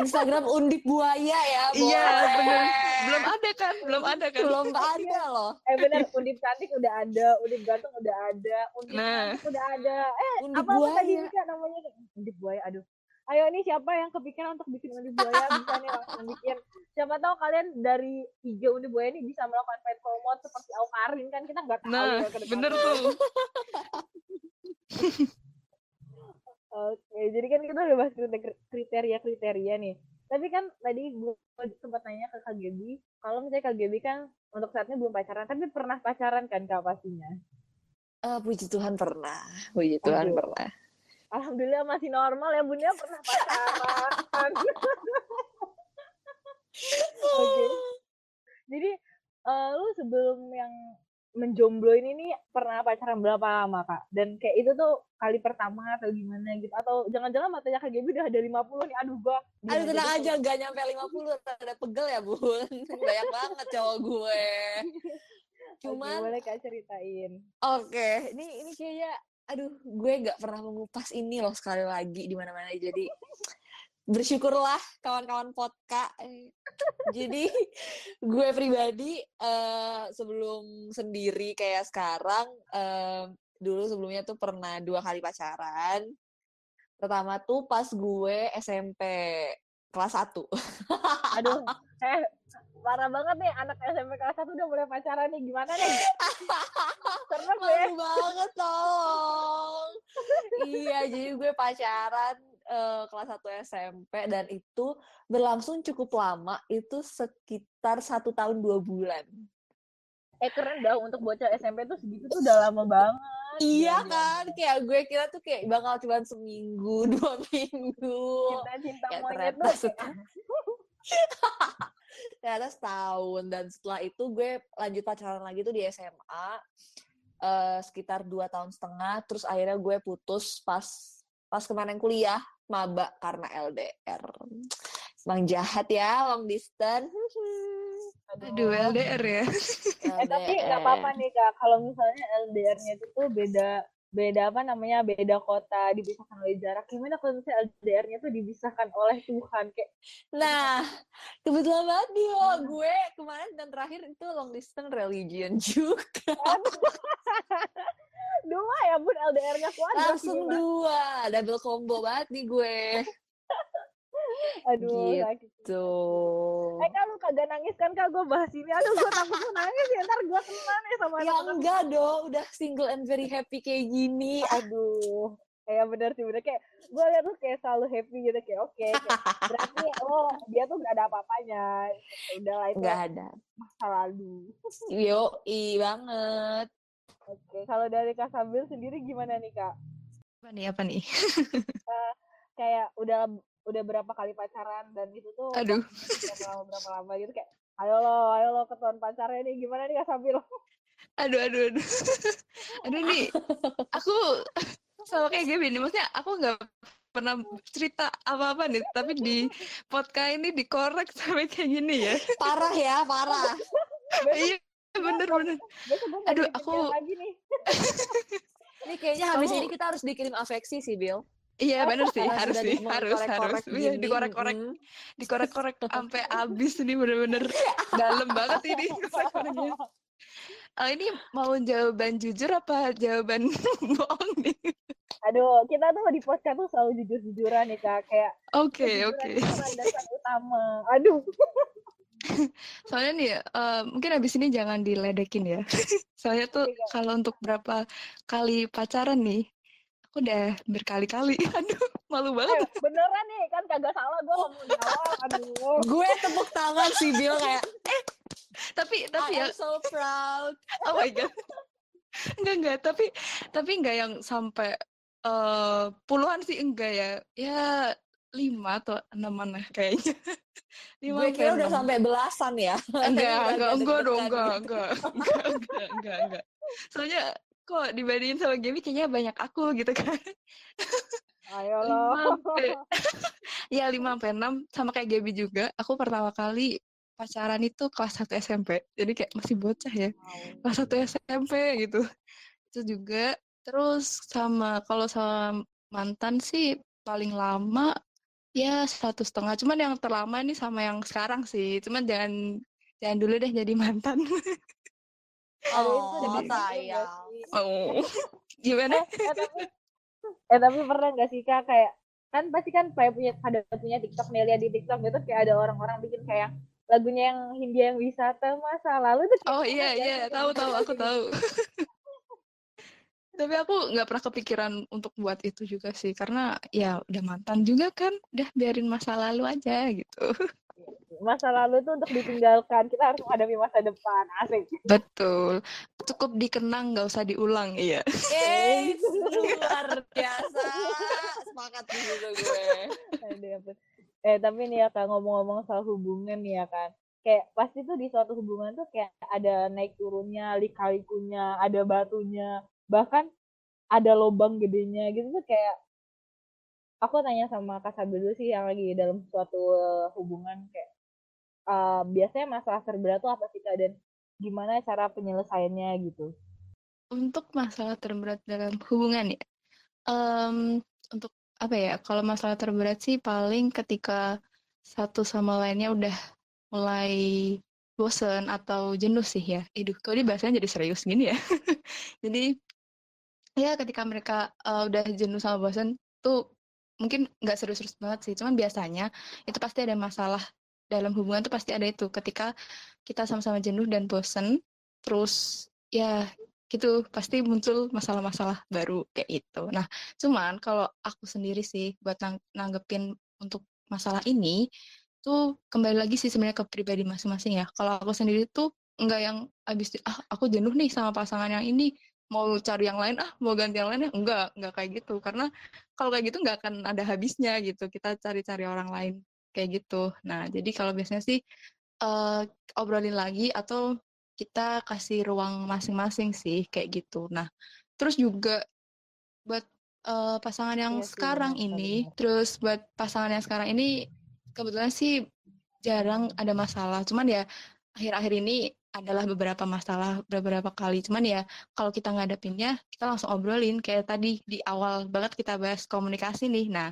Instagram undip buaya ya. Iya, bener. Belum ada kan? Belum ada kan? Belum ada loh. Eh bener, Undip cantik udah ada, Undip ganteng udah ada, Undip Nah. udah ada. Eh, Undip apa tadi buaya. Mika namanya? Undip buaya, aduh. Ayo nih siapa yang kepikiran untuk bikin undip buaya bisa nih langsung bikin. Siapa tahu kalian dari IG undip buaya ini bisa melakukan paid promote seperti Aukarin kan kita nggak tahu Nah, ya ke depannya. bener tuh. Oke, jadi kan kita udah bahas kriteria-kriteria nih. Tapi kan tadi gue sempat nanya ke Kak Gebi, kalau misalnya Kak Gebi kan untuk saatnya belum pacaran, tapi pernah pacaran kan Kak pastinya. Eh, puji Tuhan pernah. Puji Tuhan Aduh. pernah. Alhamdulillah masih normal ya bunda pernah pacaran. Oke. Jadi eh, lu sebelum yang menjomblo ini nih pernah pacaran berapa lama kak? Dan kayak itu tuh kali pertama atau gimana gitu? Atau jangan-jangan matanya Gebi udah ada 50 nih? Aduh gua. Aduh tenang gitu? aja, gak nyampe 50, ada pegel ya bun. Banyak banget cowok gue. Oke, Cuman, boleh kak ceritain. oke, ini ini kayaknya, aduh, gue gak pernah mengupas ini loh sekali lagi di mana-mana. Jadi bersyukurlah kawan-kawan podka. Eh, Jadi gue pribadi eh, sebelum sendiri kayak sekarang, eh, dulu sebelumnya tuh pernah dua kali pacaran. Pertama tuh pas gue SMP kelas 1. Aduh, eh parah banget nih anak SMP kelas 1 udah mulai pacaran nih gimana nih? Serem ya. Banget tolong. iya, jadi gue pacaran eh, kelas 1 SMP dan itu berlangsung cukup lama, itu sekitar satu tahun dua bulan. Eh keren dah untuk bocah SMP tuh segitu tuh udah lama banget. Iya Gila, kan, kayak gue kira tuh kayak bakal cuma seminggu, dua minggu. Cinta-cinta Kayak monyet tuh. ternyata setahun. Dan setelah itu gue lanjut pacaran lagi tuh di SMA eh, sekitar dua tahun setengah. Terus akhirnya gue putus pas pas kemarin kuliah maba karena LDR emang jahat ya long distance. Aduh, LDR ya. Eh tapi nggak apa-apa nih kak, kalau misalnya LDR-nya itu tuh beda beda apa namanya beda kota dipisahkan oleh jarak. Gimana kalau misalnya LDR-nya tuh dipisahkan oleh Tuhan kayak Nah, kebetulan banget nih lo, gue kemarin dan terakhir itu long distance religion juga. dua ya bun LDR-nya kuat Langsung dua, double combo banget nih gue. Aduh Gitu. sakit Tuh. eh kak lu kagak nangis kan kak gue bahas ini aduh gue takut lu nangis ya ntar gue kena nih sama Ya anak-anak. enggak dong, udah single and very happy kayak gini. aduh kayak bener sih bener kayak gue liat tuh kayak selalu happy gitu kayak oke kayak, berarti oh dia tuh gak ada apa-apanya udah lah itu Enggak ada. masa lalu Yo, i banget. oke kalau dari kak Sabil sendiri gimana nih kak Apa nih, apa nih? kayak udah udah berapa kali pacaran dan itu tuh Aduh. berapa lama berapa lama gitu kayak ayo lo ayo lo ketahuan pacarnya nih gimana nih kak Sabil Aduh, aduh, aduh. Aduh nih, aku sama kayak gini nih. Maksudnya aku nggak pernah cerita apa-apa nih. Tapi di podcast ini dikorek sampai kayak gini ya. Parah ya, parah. Iya, bener-bener. besok gue Aduh, aku- kecil lagi nih Ini kayaknya habis ini kita harus dikirim afeksi sih, Bill. Iya, bener sih. Karena Harus sih. Harus, harus. Iya, gini, dikorek-korek. mm. Dikorek-korek sampai habis ini bener-bener dalam banget ini. Oh, ini mau jawaban jujur apa jawaban bohong nih? aduh kita tuh di podcast tuh selalu jujur jujuran nih kak kayak Oke, oke. landasan utama aduh Soalnya nih, eh, mungkin abis ini jangan diledekin ya. Soalnya tuh Iya. kalau untuk berapa kali pacaran nih, aku udah berkali-kali. Aduh, malu banget. eh, beneran nih kan kagak salah gue ngomong di awal aduh Gue tepuk tangan sih, Bill kayak Tapi, tapi I ya, am so proud. oh my god. enggak enggak tapi tapi enggak yang sampai uh, puluhan sih enggak ya ya lima atau enaman lah kayaknya lima gue kira udah sampai belasan ya enggak enggak enggak dong enggak gitu. enggak enggak enggak enggak enggak soalnya kok dibandingin sama Gaby kayaknya banyak aku gitu kan Ayo lo. ya lima sampai enam sama kayak Gaby juga. Aku pertama kali pacaran itu kelas 1 SMP. Jadi kayak masih bocah ya. Kelas 1 SMP gitu. Itu juga terus sama kalau sama mantan sih paling lama ya satu setengah. Cuman yang terlama ini sama yang sekarang sih. Cuman jangan jangan dulu deh jadi mantan. Oh, sayang. Oh. Gimana? Eh, tapi eh tapi pernah gak sih kak kayak kan pasti kan kayak punya ada punya TikTok Nelia di TikTok gitu kayak ada orang-orang bikin kayak lagunya yang Hindia yang wisata masa lalu tuh oh iya iya tahu tahu aku tahu tapi aku nggak pernah kepikiran untuk buat itu juga sih karena ya udah mantan juga kan udah biarin masa lalu aja gitu masa lalu itu untuk ditinggalkan kita harus menghadapi masa depan asik. Betul. Cukup dikenang nggak usah diulang iya. Yes, luar biasa. Semangat juga gue. Aduh, eh tapi nih ya kak ngomong-ngomong soal hubungan nih ya kan kayak pasti tuh di suatu hubungan tuh kayak ada naik turunnya lika-likunya ada batunya bahkan ada lubang gedenya gitu tuh kayak aku tanya sama Kak Sabi dulu sih yang lagi dalam suatu hubungan kayak uh, biasanya masalah terberat tuh apa sih kak dan gimana cara penyelesaiannya gitu? Untuk masalah terberat dalam hubungan ya, um, untuk apa ya? Kalau masalah terberat sih paling ketika satu sama lainnya udah mulai bosen atau jenuh sih ya. Iduh, kok ini bahasanya jadi serius gini ya. jadi ya ketika mereka uh, udah jenuh sama bosen tuh mungkin nggak serius-serius banget sih. Cuman biasanya itu pasti ada masalah dalam hubungan tuh pasti ada itu ketika kita sama-sama jenuh dan bosen terus ya gitu pasti muncul masalah-masalah baru kayak itu. Nah, cuman kalau aku sendiri sih buat nang nanggepin untuk masalah ini tuh kembali lagi sih sebenarnya ke pribadi masing-masing ya. Kalau aku sendiri tuh enggak yang abis ah aku jenuh nih sama pasangan yang ini mau cari yang lain ah mau ganti yang lain ya enggak enggak kayak gitu karena kalau kayak gitu enggak akan ada habisnya gitu kita cari-cari orang lain kayak gitu. Nah, jadi kalau biasanya sih uh, obrolin lagi atau kita kasih ruang masing-masing sih kayak gitu. Nah, terus juga buat uh, pasangan yang iya sekarang sih, ini, benar. terus buat pasangan yang sekarang ini kebetulan sih jarang ada masalah. Cuman ya akhir-akhir ini adalah beberapa masalah beberapa kali. Cuman ya kalau kita ngadepinnya, kita langsung obrolin kayak tadi di awal banget kita bahas komunikasi nih. Nah,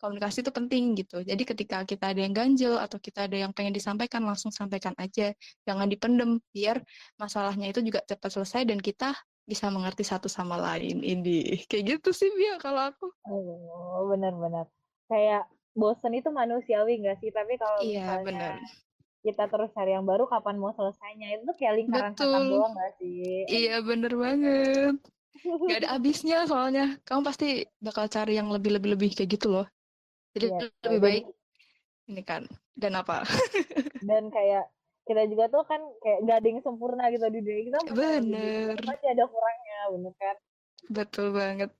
komunikasi itu penting gitu. Jadi ketika kita ada yang ganjel atau kita ada yang pengen disampaikan, langsung sampaikan aja. Jangan dipendem, biar masalahnya itu juga cepat selesai dan kita bisa mengerti satu sama lain. Ini kayak gitu sih, Bia, kalau aku. Oh, benar-benar. Kayak bosan itu manusiawi nggak sih? Tapi kalau iya, benar. Kita terus cari yang baru, kapan mau selesainya? Itu kayak lingkaran setan doang nggak sih? Iya, bener banget. Gak ada habisnya soalnya. Kamu pasti bakal cari yang lebih-lebih-lebih kayak gitu loh. Jadi ya, lebih baik ini kan dan apa? dan kayak kita juga tuh kan kayak gak ada yang sempurna gitu di dunia kita. Bener. Pasti ada kurangnya, bener kan? Betul banget.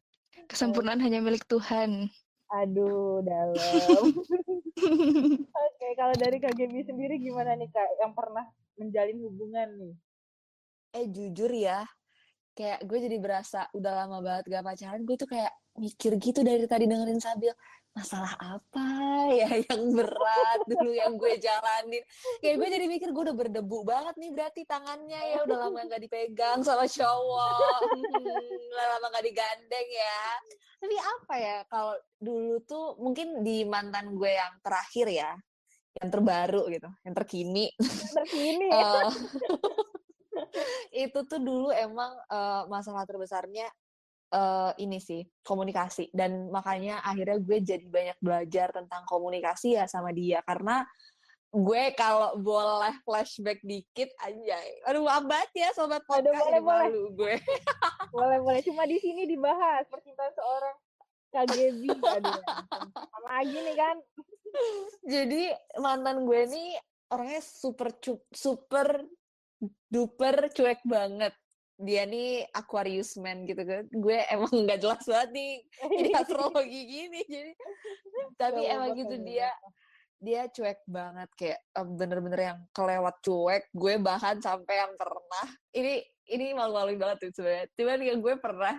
Kesempurnaan hanya milik Tuhan. Aduh, dalam. Oke, okay, kalau dari Kak Gaby sendiri gimana nih Kak yang pernah menjalin hubungan nih? Eh jujur ya, kayak gue jadi berasa udah lama banget gak pacaran, gue tuh kayak mikir gitu dari tadi dengerin Sabil masalah apa ya yang berat dulu yang gue jalanin? Kayak gue jadi mikir gue udah berdebu banget nih berarti tangannya ya udah lama nggak dipegang sama cowok. Hmm, udah lama nggak digandeng ya. Tapi apa ya kalau dulu tuh mungkin di mantan gue yang terakhir ya yang terbaru gitu yang terkini. Terkini. Uh, itu tuh dulu emang uh, masalah terbesarnya uh, ini sih komunikasi. Dan makanya akhirnya gue jadi banyak belajar tentang komunikasi ya sama dia. Karena gue kalau boleh flashback dikit aja aduh abad ya sobat Aduh, boleh, boleh. malu gue. Boleh boleh. Cuma di sini dibahas percintaan seorang KGB aduh sama lagi nih kan? Jadi mantan gue nih orangnya super super duper cuek banget dia nih Aquarius man gitu kan. Gue emang nggak jelas banget nih ini astrologi gini jadi tapi Gak emang gitu dia dia cuek banget kayak em, bener-bener yang kelewat cuek gue bahkan sampai yang pernah. Ini ini malu-maluin banget tuh sebenarnya. Cuman ya gue pernah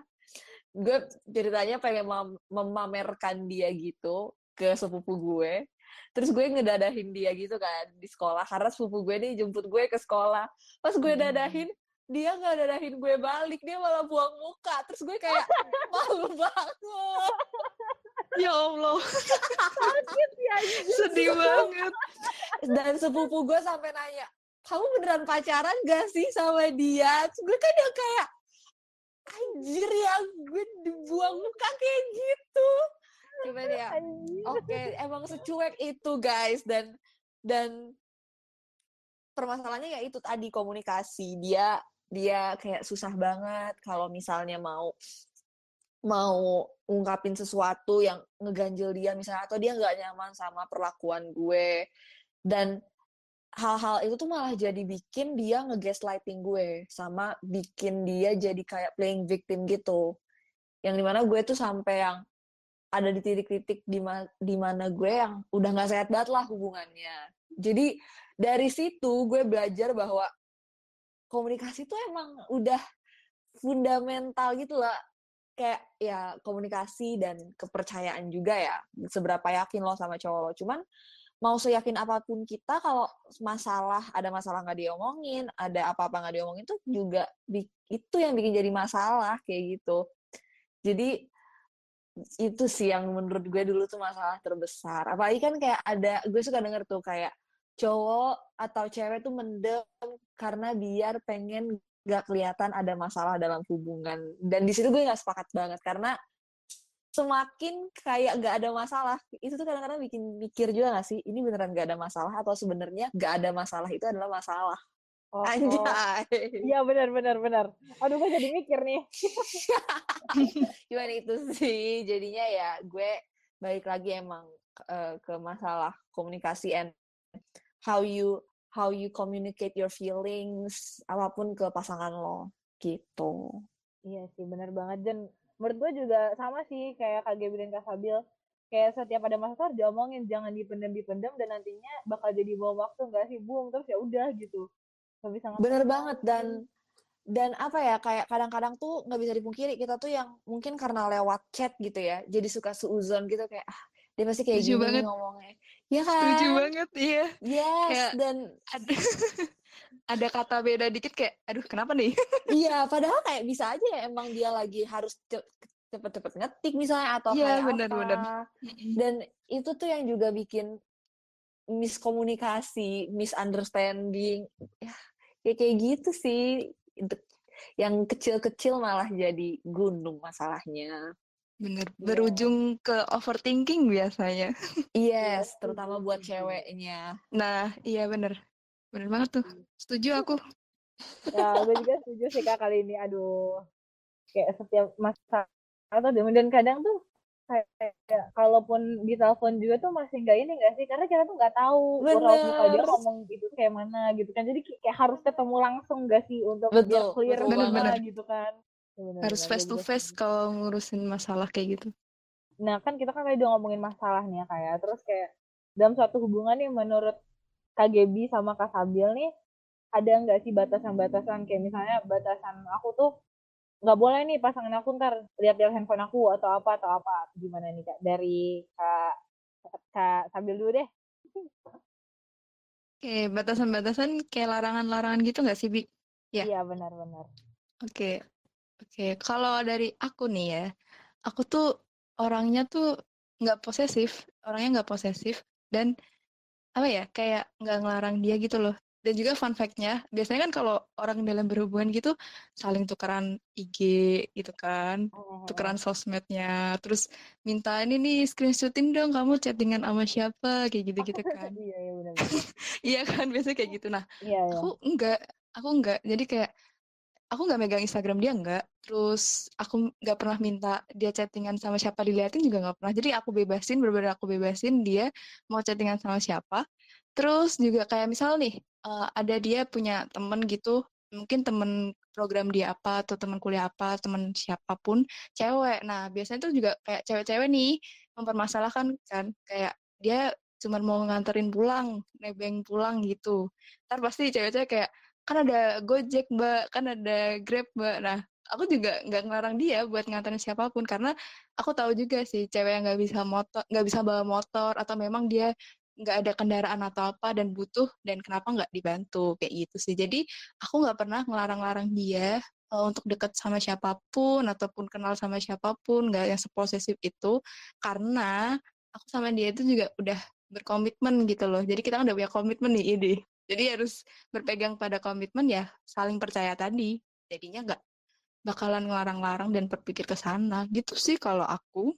gue ceritanya pengen mem- memamerkan dia gitu ke sepupu gue. Terus gue ngedadahin dia gitu kan di sekolah karena sepupu gue nih jemput gue ke sekolah. Pas gue Hmm. Dia nggak dadahin gue balik dia malah buang muka. Terus gue kayak malu banget. Ya Allah, sakit ya sedih banget. dan sepupu gue sampai nanya kamu beneran pacaran gak sih sama dia? Terus gue kan yang kayak anjir ya gue dibuang muka kayak gitu. Cuman ya oke emang secuek itu guys. Dan dan permasalahannya ya itu tadi komunikasi. Dia dia kayak susah banget kalau misalnya mau mau ungkapin sesuatu yang ngeganjel dia misalnya atau dia nggak nyaman sama perlakuan gue. Dan hal-hal itu tuh malah jadi bikin dia nge-gaslighting gue sama bikin dia jadi kayak playing victim gitu. Yang di mana gue tuh sampai yang ada di titik-titik di di mana gue yang udah nggak sehat banget lah hubungannya. Jadi dari situ gue belajar bahwa komunikasi tuh emang udah fundamental gitu lah kayak ya komunikasi dan kepercayaan juga ya seberapa yakin lo sama cowok lo. Cuman mau seyakin apa pun kita kalau masalah ada masalah nggak diomongin ada apa-apa nggak diomongin tuh juga itu yang bikin jadi masalah kayak gitu. Jadi itu sih yang menurut gue dulu tuh masalah terbesar. Apalagi kan kayak ada gue suka denger tuh kayak cowok atau cewek tuh mendem karena biar pengen gak kelihatan ada masalah dalam hubungan dan di situ gue nggak sepakat banget karena semakin kayak gak ada masalah itu tuh kadang-kadang bikin mikir juga gak sih ini beneran gak ada masalah atau sebenarnya gak ada masalah itu adalah masalah Oh, oh. anjay Iya benar benar benar. Aduh gue jadi mikir nih. gimana itu sih jadinya ya gue balik lagi emang eh, ke masalah komunikasi and how you how you communicate your feelings apa pun ke pasangan lo gitu. Iya sih benar banget. Dan menurut gue juga sama sih kayak Kak dan Kak Sabil kayak setiap ada masalah diomongin. Jangan dipendam dipendam dan nantinya bakal jadi bom waktu nggak sih? Buang terus ya udah gitu. Nggak bisa bener banget. Dan dan apa ya kayak kadang-kadang tuh nggak bisa dipungkiri kita tuh yang mungkin karena lewat chat gitu ya jadi suka seuzon gitu kayak ah dia pasti kayak Setuju gini banget. ngomongnya ya kan Setuju banget, iya. yes Kayak- dan Ada, ada kata beda dikit kayak, aduh kenapa nih? Iya, padahal kayak bisa aja ya emang dia lagi harus ce- cepet-cepet ngetik misalnya atau Iya, kayak bener, apa. bener. Dan itu tuh yang juga bikin miskomunikasi, misunderstanding. Ya, kayak kayak gitu sih. Yang kecil-kecil malah jadi gunung masalahnya. Bener, Iya. berujung ke overthinking biasanya. Yes, setuju, terutama buat ceweknya. Nah, iya bener. Bener banget tuh. Setuju aku. ya gue juga setuju sih kak kali ini aduh kayak setiap masalah tuh dan dan kadang tuh kayak, kayak kalaupun di telepon juga tuh masih nggak ini nggak sih karena kita tuh nggak tahu raut muka dia Bener. ngomong gitu kayak mana gitu kan jadi kayak harus ketemu langsung nggak sih untuk biar Betul, clear betul gimana banget. gitu kan bener, Harus bener, face to face kalau ngurusin masalah kayak gitu. Nah kan kita kan tadi udah ngomongin masalah nih ya kayak terus kayak dalam suatu hubungan nih menurut Gaby sama Kak Sabil nih ada nggak sih batasan-batasan? Kayak misalnya batasan aku tuh nggak boleh nih pasangan aku ntar lihat-lihat handphone aku atau apa atau apa. Gimana nih kak? Dari kak kak Sabil dulu deh. Oke, batasan-batasan kayak larangan-larangan gitu nggak sih, Bi? Ya. iya benar-benar. Oke, oke. Kalau dari aku nih ya, aku tuh orangnya tuh nggak posesif, orangnya nggak posesif dan apa ya, kayak nggak ngelarang dia gitu loh. Dan juga fun fact-nya, biasanya kan kalau orang dalam berhubungan gitu saling tukeran IG gitu kan, tukeran sosmednya, terus minta ini nih screenshotin dong kamu chattingan sama siapa kayak gitu-gitu kan. iya iya Iya kan, biasanya kayak gitu. Nah, iya iya aku enggak aku enggak jadi kayak aku nggak megang Instagram dia enggak terus aku nggak pernah minta dia chattingan sama siapa diliatin juga nggak pernah. Jadi aku bebasin bener-bener aku bebasin dia mau chattingan sama siapa. Terus juga kayak misal nih eh, ada dia punya temen gitu mungkin temen program dia apa atau teman kuliah apa teman siapa pun cewek. Nah biasanya tuh juga kayak cewek-cewek nih mempermasalahkan kan kayak dia cuma mau nganterin pulang nebeng pulang gitu. Ntar pasti cewek-cewek kayak kan ada gojek mbak. Kan ada grab mbak. Nah aku juga nggak ngelarang dia buat nganterin siapa pun karena aku tahu juga sih cewek yang nggak bisa motor nggak bisa bawa motor atau memang dia nggak ada kendaraan atau apa dan butuh dan kenapa nggak dibantu kayak gitu sih. Jadi aku nggak pernah ngelarang-larang dia uh, untuk deket sama siapa pun ataupun kenal sama siapa pun nggak yang seposesif itu karena aku sama dia itu juga udah berkomitmen gitu loh. Jadi kita kan udah punya komitmen nih ini jadi harus berpegang pada komitmen ya saling percaya tadi. Jadinya nggak bakalan ngelarang-larang dan berpikir ke sana. Gitu sih kalau aku.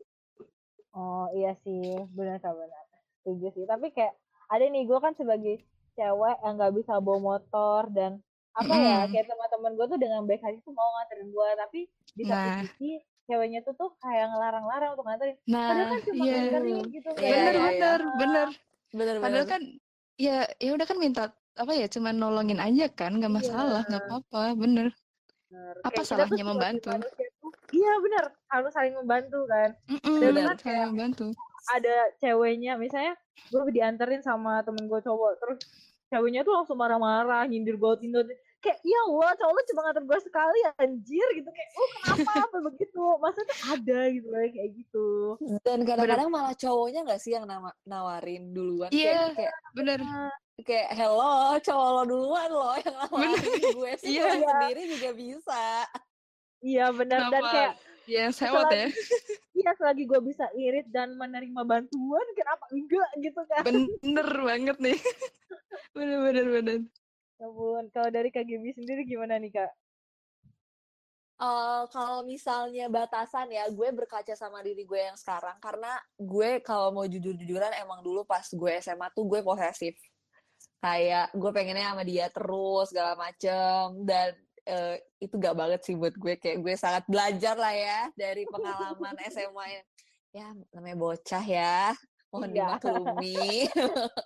Oh iya sih. Benar benar. Setuju sih. Tapi kayak ada nih gue kan sebagai cewek yang nggak bisa bawa motor dan apa ya kayak teman-teman gue tuh dengan baik hati tuh mau nganterin gue tapi di satu nah. sisi ceweknya tuh tuh kayak ngelarang-larang untuk nganterin. Nah, padahal kan cuma iya. nganterin gitu iya, bener, iya, bener, iya. bener bener padahal kan ya ya udah kan minta apa ya cuma nolongin aja kan nggak iya. masalah nggak iya. apa-apa bener Bener. Apa kayak salahnya membantu? Iya benar, harus saling membantu kan. Mm -mm, Dan benar, kayak membantu ada ceweknya misalnya gue dianterin sama temen gue cowok terus ceweknya tuh langsung marah-marah nyindir gue tinder kayak ya Allah cowok lu cuma nganter gue sekali anjir gitu kayak oh kenapa apa begitu maksudnya tuh ada gitu loh kayak gitu dan kadang-kadang malah cowoknya nggak sih yang nama nawarin duluan iya yeah, kayak bener kayak hello cowok lo duluan lo yang nawarin gue sih yeah. sendiri juga bisa iya benar dan kayak Iya, sewot ya. Iya, selagi gue bisa irit dan menerima bantuan, kenapa enggak gitu kan? Bener banget nih. bener, bener, bener. Ya ampun, kalau dari KGB sendiri gimana nih, Kak? Uh, kalau misalnya batasan ya, gue berkaca sama diri gue yang sekarang. Karena gue kalau mau jujur-jujuran, emang dulu pas gue SMA tuh gue posesif. Kayak gue pengennya sama dia terus, segala macem. Dan uh, itu gak banget sih buat gue. Kayak gue sangat belajar lah ya dari pengalaman SMA ya namanya bocah ya mohon iya. dimaklumi.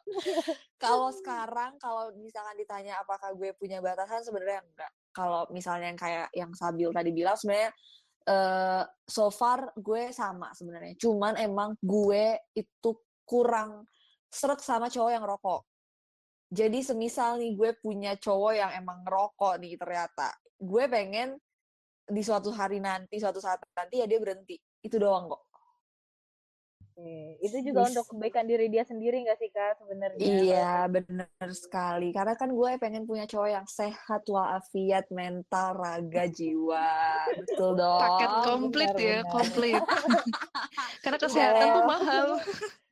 Kalau sekarang kalau misalkan ditanya apakah gue punya batasan sebenarnya enggak. Kalau misalnya yang kayak yang Sabil tadi bilang sebenarnya uh, so far gue sama sebenarnya. Cuman emang gue itu kurang seret sama cowok yang rokok jadi semisal nih gue punya cowok yang emang ngerokok nih ternyata, gue pengen di suatu hari nanti, suatu saat nanti ya dia berhenti. Itu doang kok. Oke. Itu juga Bis. untuk kebaikan diri dia sendiri gak sih kak sebenarnya? Iya benar sekali. Karena kan gue pengen punya cowok yang sehat walafiat mental, raga, jiwa. Betul dong. Paket komplit benar, ya, komplit. Karena kesehatan tuh mahal.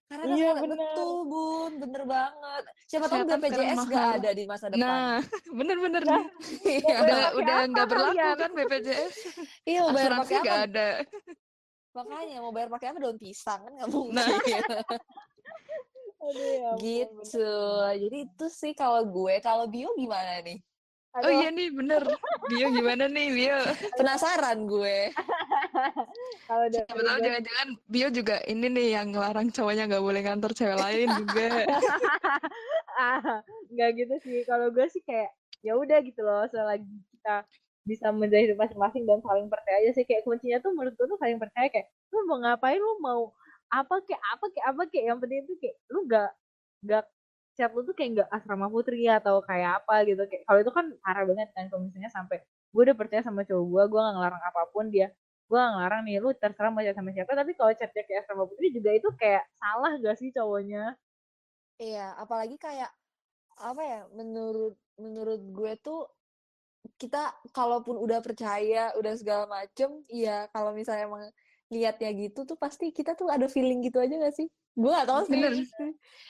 Karena kan iya, bener. betul, Bun. Bener banget. Siapa tahu BPJS gak ada di masa depan. Nah, bener-bener. Nah, iya. udah udah nggak berlaku ya? kan BPJS. Iya, mau bayar pakai apa? Ada. Makanya mau bayar pakai apa daun pisang kan nggak mungkin. Nah. Aduh, ya gitu. Jadi itu sih kalau gue, kalau bio gimana nih? Aduh. Oh iya nih bener. Bio gimana nih Bio? Penasaran gue. Kalau Siapa tahu jangan-jangan Bio juga ini nih yang ngelarang cowoknya nggak boleh ngantor cewek lain juga. ah, nggak gitu sih. Kalau gue sih kayak ya udah gitu loh. Selagi kita bisa menjadi masing-masing dan saling percaya aja sih kayak kuncinya tuh menurut gue tuh saling percaya kayak lu mau ngapain lu mau apa kayak apa kayak apa kayak yang penting itu kayak lu gak gak chat lu tuh kayak nggak asrama putri atau kayak apa gitu. Kayak kalau itu kan parah banget kan kalau misalnya sampai gue udah percaya sama cowok gue gue gak ngelarang apa pun dia. Gue gak ngelarang nih lu terserah mau chat sama siapa tapi kalau chatnya kayak asrama putri juga itu kayak salah gak sih cowoknya? Iya apalagi kayak apa ya menurut menurut gue tuh kita kalaupun udah percaya udah segala macem iya kalau misalnya emang liatnya gitu tuh pasti kita tuh ada feeling gitu aja gak sih? Gue gak tau sih. Bener.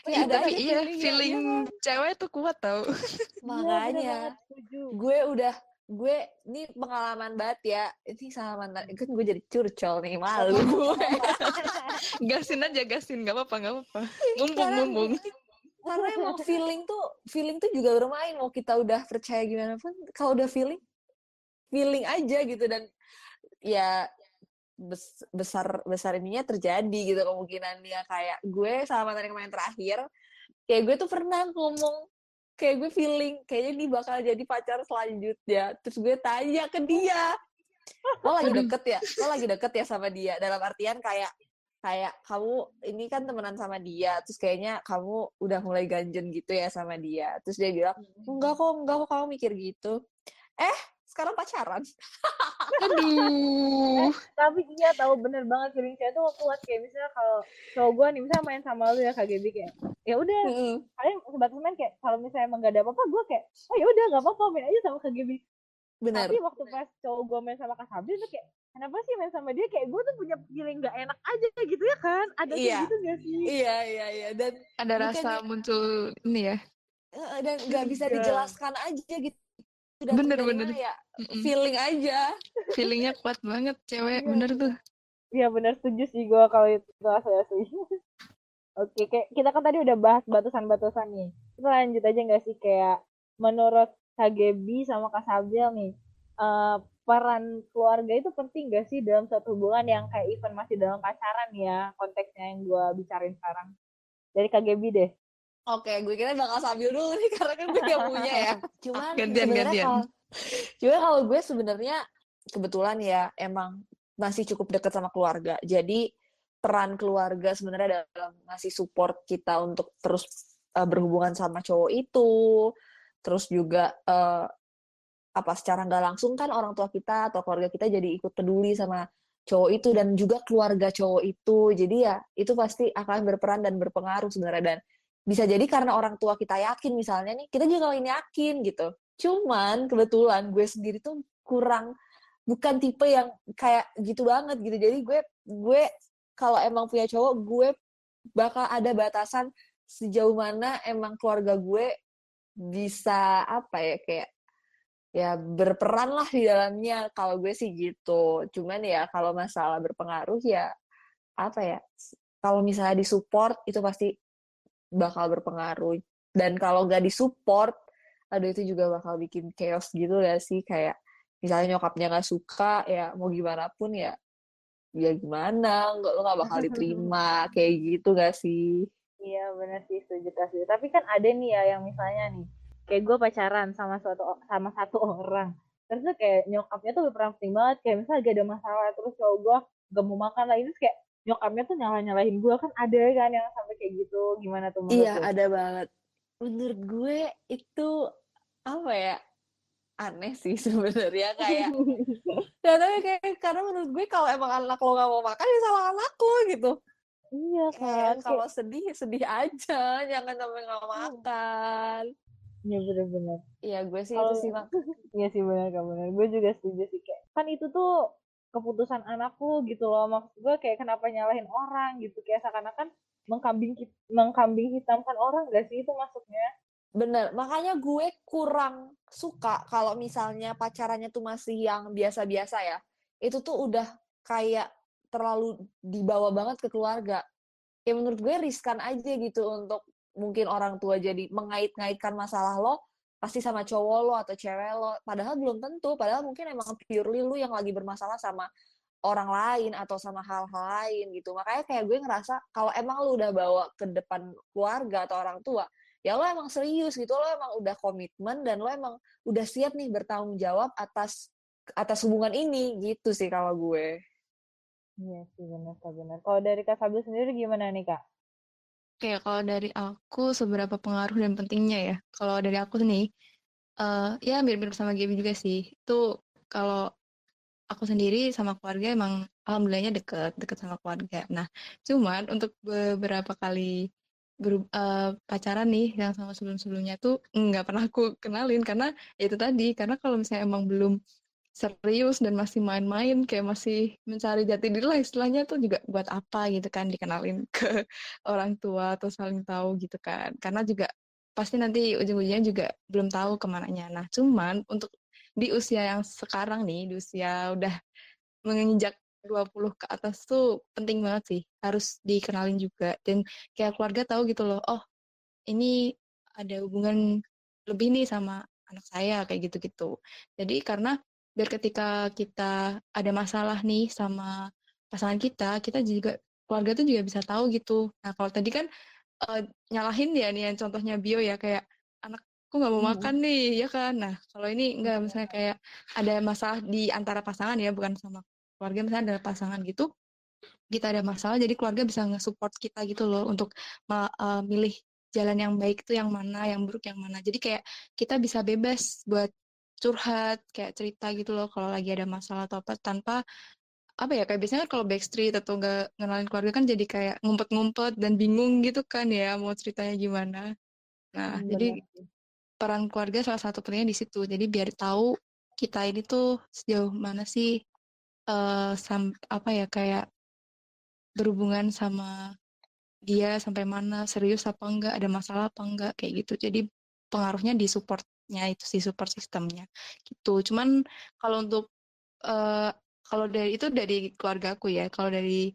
Ya, ada tapi iya feeling, feeling ya, cewek tuh kuat tau. Makanya gue udah gue ini pengalaman banget ya. Ini sama mantan kan gue jadi curcol nih malu gue. Gasin aja gasin. Gak apa-apa gak apa-apa. Mumpung mumpung. karena emang feeling tuh feeling tuh juga bermain mau kita udah percaya gimana pun kalau udah feeling feeling aja gitu. Dan ya besar besar ininya terjadi gitu kemungkinan dia kayak gue sama mantan kemarin terakhir kayak gue tuh pernah ngomong kayak gue feeling kayaknya dia bakal jadi pacar selanjutnya. Terus gue tanya ke dia lo lagi deket ya? Lo lagi deket ya sama dia? Dalam artian kayak kayak kamu ini kan temenan sama dia terus kayaknya kamu udah mulai ganjen gitu ya sama dia. Terus dia bilang enggak kok enggak kok kamu mikir gitu. Eh sekarang pacaran Aduh. Eh, tapi iya tahu bener banget feeling saya tuh kuat kayak misalnya kalau cowok gue nih misalnya main sama lu ya KGB kayak ya udah Mm-mm. kalian sebatas main kayak kalau misalnya emang gak ada apa-apa gue kayak oh ya udah gak apa-apa main aja sama KGB benar tapi waktu pas cowok gue main sama Kak Sabil tuh kayak kenapa sih main sama dia kayak gue tuh punya feeling gak enak aja gitu ya kan ada Iya. kayak gitu gak sih iya iya iya dan Ada rasa muncul ini ya. eh, dan nggak bisa Iya. dijelaskan aja gitu Udah Bener, bener. ya Mm-mm. feeling aja Feelingnya kuat banget Iya. cewek, bener tuh. Iya benar setuju sih gue kalau itu saya sih. Oke, kayak kita kan tadi udah bahas batasan-batasan nih. Kita lanjut aja nggak sih kayak menurut KGB sama Kak Sabil nih, eh, peran keluarga itu penting gak sih dalam suatu hubungan yang kayak even masih dalam pacaran ya konteksnya yang gue bicarain sekarang. Dari KGB deh. Oke, gue kira bakal sambil dulu nih karena kan gue gak punya ya. Cuman Gantian, gantian. kalau cuma kalau gue sebenarnya kebetulan ya emang masih cukup dekat sama keluarga. Jadi peran keluarga sebenarnya dalam ngasih support kita untuk terus uh, berhubungan sama cowok itu, terus juga uh, apa secara nggak langsung kan orang tua kita atau keluarga kita jadi ikut peduli sama cowok itu dan juga keluarga cowok itu. Jadi ya itu pasti akan berperan dan berpengaruh sebenarnya dan bisa jadi karena orang tua kita yakin misalnya nih kita juga ini yakin gitu. Cuman kebetulan gue sendiri tuh kurang bukan tipe yang kayak gitu banget gitu. Jadi gue gue kalau emang punya cowok gue bakal ada batasan sejauh mana emang keluarga gue bisa apa ya kayak ya berperan lah di dalamnya. Kalau gue sih gitu. Cuman ya kalau masalah berpengaruh ya apa ya kalau misalnya disupport itu pasti bakal berpengaruh. Dan kalau gak disupport aduh itu juga bakal bikin chaos gitu ya sih? Kayak misalnya nyokapnya nggak suka ya mau gimana pun ya ya gimana? Nggak lo nggak bakal diterima. Kayak gitu gak sih? Iya benar sih setuju Kak Sabil. Tapi kan ada nih ya yang misalnya nih kayak gue pacaran sama suatu sama satu orang. Terus tuh kayak nyokapnya tuh berperan penting banget. Kayak misalnya gak ada masalah terus cowok gue gak mau makan lah itu kayak nyokapnya tuh nyalah nyalahin gue kan ada kan yang sampai kayak gitu gimana tuh iya lu? ada banget. Menurut gue itu apa ya aneh sih sebenarnya kayak ya kayak karena menurut gue kalau emang anak lo gak mau makan ya salah anak lo gitu. Iya kan? kalau sedih sedih aja jangan sampai nggak makan. Iya bener-bener Iya gue sih Kalau- itu sih mak. Iya sih kan benar gue juga setuju sih kayak kan itu tuh keputusan anakku gitu loh. Maksud gue kayak kenapa nyalahin orang gitu. Kayak seakan-akan mengkambing mengkambing hitamkan orang gak sih itu maksudnya? Bener. Makanya gue kurang suka kalau misalnya pacarannya tuh masih yang biasa-biasa ya. Itu tuh udah kayak terlalu dibawa banget ke keluarga. Ya menurut gue riskan aja gitu untuk mungkin orang tua jadi mengait-ngaitkan masalah lo pasti sama cowok lo atau cewek lo. Padahal belum tentu. Padahal mungkin emang purely lu yang lagi bermasalah sama orang lain atau sama hal-hal lain gitu. Makanya kayak gue ngerasa kalau emang lu udah bawa ke depan keluarga atau orang tua ya lo emang serius gitu. Lo emang udah komitmen dan lo emang udah siap nih bertanggung jawab atas atas hubungan ini gitu sih kalau gue. Iya sih benar benar kalau dari kak Sabil sendiri gimana nih kak Oke, kalau dari aku seberapa pengaruh dan pentingnya ya. Kalau dari aku nih, eh ya mirip-mirip sama Gaby juga sih. Itu kalau aku sendiri sama keluarga emang alhamdulillahnya deket, deket sama keluarga. Nah, cuman untuk beberapa kali ber, eh, pacaran nih yang sama sebelum-sebelumnya tuh nggak pernah aku kenalin karena ya itu tadi karena kalau misalnya emang belum serius dan masih main-main kayak masih mencari jati diri lah istilahnya tuh juga buat apa gitu kan dikenalin ke orang tua atau saling tahu gitu kan. Karena juga pasti nanti ujung-ujungnya juga belum tahu ke mananya. Nah cuman untuk di usia yang sekarang nih di usia udah menginjak 20 ke atas tuh penting banget sih harus dikenalin juga. Dan kayak keluarga tahu gitu loh oh ini ada hubungan lebih nih sama anak saya kayak gitu-gitu. Jadi karena biar ketika kita ada masalah nih sama pasangan kita kita juga keluarga tuh juga bisa tahu gitu. Nah kalau tadi kan eh, nyalahin ya nih yang contohnya bio ya kayak anakku nggak mau makan nih ya kan? Nah kalau ini enggak misalnya kayak ada masalah di antara pasangan ya bukan sama keluarga misalnya ada pasangan gitu kita ada masalah jadi keluarga bisa nge-support kita gitu loh untuk uh, milih jalan yang baik itu yang mana yang buruk yang mana. Jadi kayak kita bisa bebas buat curhat kayak cerita gitu loh kalau lagi ada masalah atau apa tanpa apa ya kayak biasanya kalau backstreet atau enggak ngenalin keluarga kan jadi kayak ngumpet-ngumpet dan bingung gitu kan ya mau ceritanya gimana. Nah hmm, jadi peran keluarga salah satu pentingnya di situ. Jadi biar tahu kita ini tuh sejauh mana sih uh, sam apa ya kayak berhubungan sama dia sampai mana serius apa enggak ada masalah apa enggak kayak gitu. Jadi pengaruhnya di supportnya itu sih support sistemnya gitu. Cuman kalau untuk uh, kalau dari itu dari keluarga aku ya kalau dari